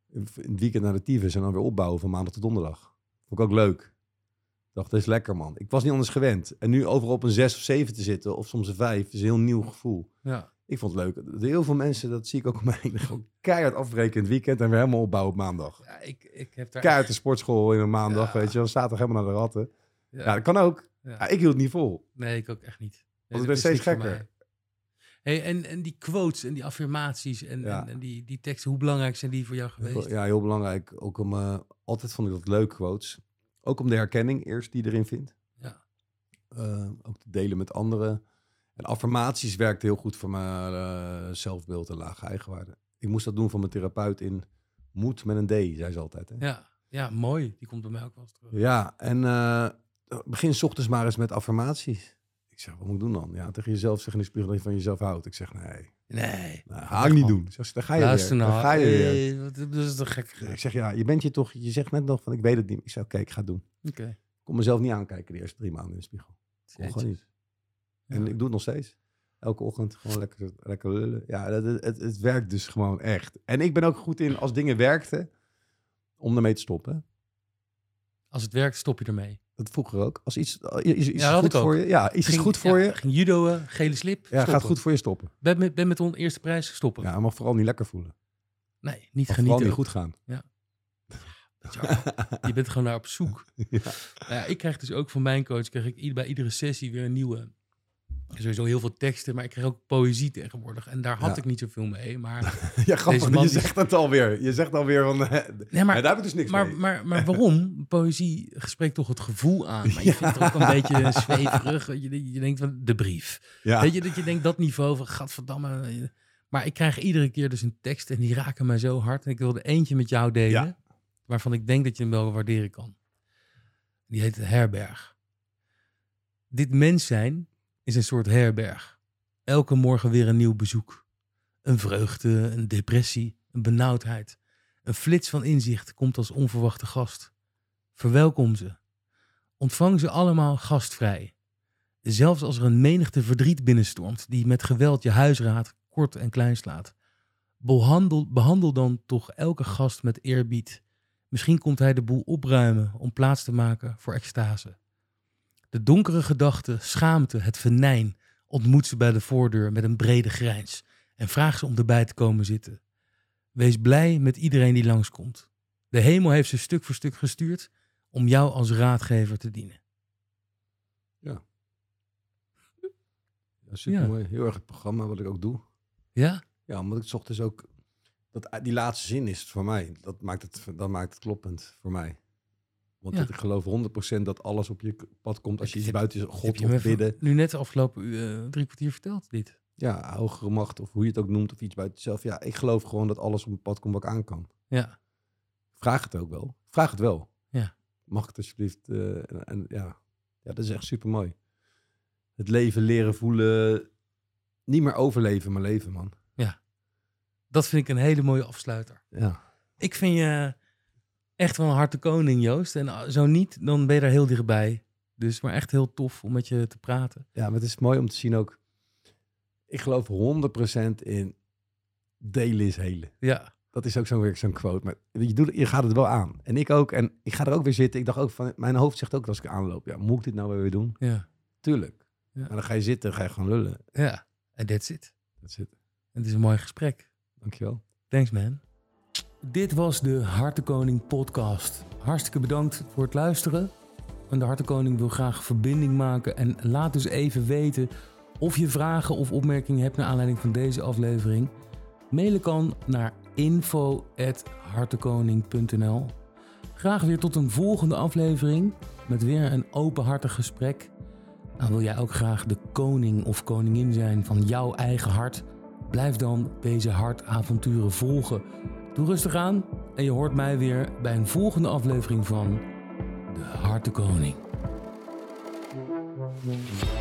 in het weekend naar de tyfus en dan weer opbouwen van maandag tot donderdag. Vond ik ook leuk. Dacht, dat is lekker man. Ik was niet anders gewend. En nu overal op een zes of zeven te zitten, of soms een vijf, is een heel nieuw gevoel. Ja. Ik vond het leuk. Heel veel mensen, dat zie ik ook om heen, gewoon keihard afbreken in het weekend en weer helemaal opbouwen op maandag. ja ik, ik heb daar... Keihard de sportschool in een maandag, Ja. weet je wel. Zaterdag helemaal naar de ratten. Ja. Ja, dat kan ook. Ja. Ik hield het niet vol. Nee, ik ook echt niet. Nee, ben is steeds gekker. mij. Hey, en, en die quotes en die affirmaties en, Ja. en, en die, die teksten, hoe belangrijk zijn die voor jou geweest? Ja, heel belangrijk. Ook om, eh, altijd vond ik dat leuk, quotes. Ook om de herkenning eerst die je erin vindt. Ja. Eh, ook te delen met anderen. En affirmaties werkt heel goed voor mijn eh, zelfbeeld en lage eigenwaarde. Ik moest dat doen van mijn therapeut in moed met een D, zei ze altijd. Hè? Ja, ja, mooi. Die komt bij mij ook wel eens terug. Ja, en eh, begin 's ochtends maar eens met affirmaties. Ik zeg, wat moet ik doen dan? Ja, tegen jezelf zeggen in de spiegel dat je van jezelf houdt. Ik zeg, nee, Nee. nou, ga ik niet doen. Zeg, ze, daar ga je Luister weer. nou. Daar ga je weer. hey, wat- dat is toch gek. Ik zeg, ja, je bent je toch, je zegt net nog van, ik weet het niet. Ik zeg, oké, ik ga het doen. Oké. Ik kon mezelf niet aankijken de eerste drie maanden in de spiegel. Kon gewoon niet. En Ja. ik doe het nog steeds. Elke ochtend gewoon lekker, lekker lullen. Ja, het, het werkt dus gewoon echt. En ik ben ook goed in, als dingen werkten, om ermee te stoppen. Als het werkt, stop je ermee. Dat vroeger ook. Als iets, iets Ja, goed ik ook. voor je, ja, iets is goed voor ja, je, Ging judoën, gele slip. ja, stoppen. gaat goed voor je stoppen. Ben met, ben met de eerste prijs stoppen. Ja, maar vooral niet lekker voelen. Nee, niet Of vooral genieten. niet goed gaan. Ja, [LAUGHS] je bent gewoon naar op zoek. Ja. Nou ja, ik krijg dus ook van mijn coach, krijg ik bij iedere sessie weer een nieuwe. Sowieso heel veel teksten, maar ik krijg ook poëzie tegenwoordig. En daar had Ja. ik niet zoveel mee. Maar, [LAUGHS] Ja, grappig. Man je die- zegt het alweer. Je zegt alweer van... eh, nee, maar, daar heb ik dus niks maar, mee. maar, maar [LAUGHS] waarom? Poëzie spreekt toch het gevoel aan. Maar je vindt het ook een beetje zweverig. Je, je denkt van de brief. ja. Weet je, dat je denkt dat niveau van gadverdamme. Maar ik krijg iedere keer dus een tekst en die raken mij zo hard. En ik wilde eentje met jou delen, waarvan ik denk dat je hem wel waarderen kan. Die heet Herberg. Dit mens zijn is een soort herberg. Elke morgen weer een nieuw bezoek. Een vreugde, een depressie, een benauwdheid. Een flits van inzicht komt als onverwachte gast. Verwelkom ze. Ontvang ze allemaal gastvrij. Zelfs als er een menigte verdriet binnenstormt die met geweld je huisraad kort en klein slaat. Behandel, behandel dan toch elke gast met eerbied. Misschien komt hij de boel opruimen om plaats te maken voor extase. De donkere gedachten, schaamte, het venijn ontmoet ze bij de voordeur met een brede grijns en vraag ze om erbij te komen zitten. Wees blij met iedereen die langskomt. De hemel heeft ze stuk voor stuk gestuurd om jou als raadgever te dienen. Ja, super mooi. Heel erg het programma wat ik ook doe. Ja? Ja, omdat ik ochtends ook... Dat, die laatste zin is het voor mij. Dat maakt het, dat maakt het kloppend voor mij. Want Ja. ik geloof 100% dat alles op je pad komt als je iets buiten God je of bidden. nu net de afgelopen eh, drie kwartier verteld, dit? Ja, hogere macht of hoe je het ook noemt of iets buiten jezelf. Ja, ik geloof gewoon dat alles op mijn pad komt wat ik aan kan. Ja. Vraag het ook wel. Vraag het wel. Ja. Mag het alsjeblieft? eh, en, en ja. ja, dat is echt super mooi. Het leven leren voelen. Niet meer overleven, maar leven, man. Dat vind ik een hele mooie afsluiter. Ja. Ik vind je echt wel een harte koning, Joost. En ah, zo niet, dan ben je daar heel dichtbij. Dus maar echt heel tof om met je te praten. Ja, maar het is mooi om te zien ook. Ik geloof 100% in delen is helen. Ja, dat is ook zo'n zo'n quote. Maar je, doet, je gaat het wel aan. En ik ook. En ik ga er ook weer zitten. Ik dacht ook van, mijn hoofd zegt ook als ik aanloop, ja, moet ik dit nou weer doen? Ja. Tuurlijk. Ja. Maar dan ga je zitten, ga je gewoon lullen. Ja. En that's it. Dat zit. Het is een mooi gesprek. Dankjewel. Thanks man. Dit was de Hartenkoning podcast. Hartstikke bedankt voor het luisteren. En de Hartenkoning wil graag verbinding maken. En laat dus even weten of je vragen of opmerkingen hebt naar aanleiding van deze aflevering. Mailen kan naar info.hartenkoning.nl Graag weer tot een volgende aflevering met weer een openhartig gesprek. Wil jij ook graag de koning of koningin zijn van jouw eigen hart? Blijf dan deze hartavonturen volgen. Doe rustig aan en je hoort mij weer bij een volgende aflevering van De Hartenkoning. Koning.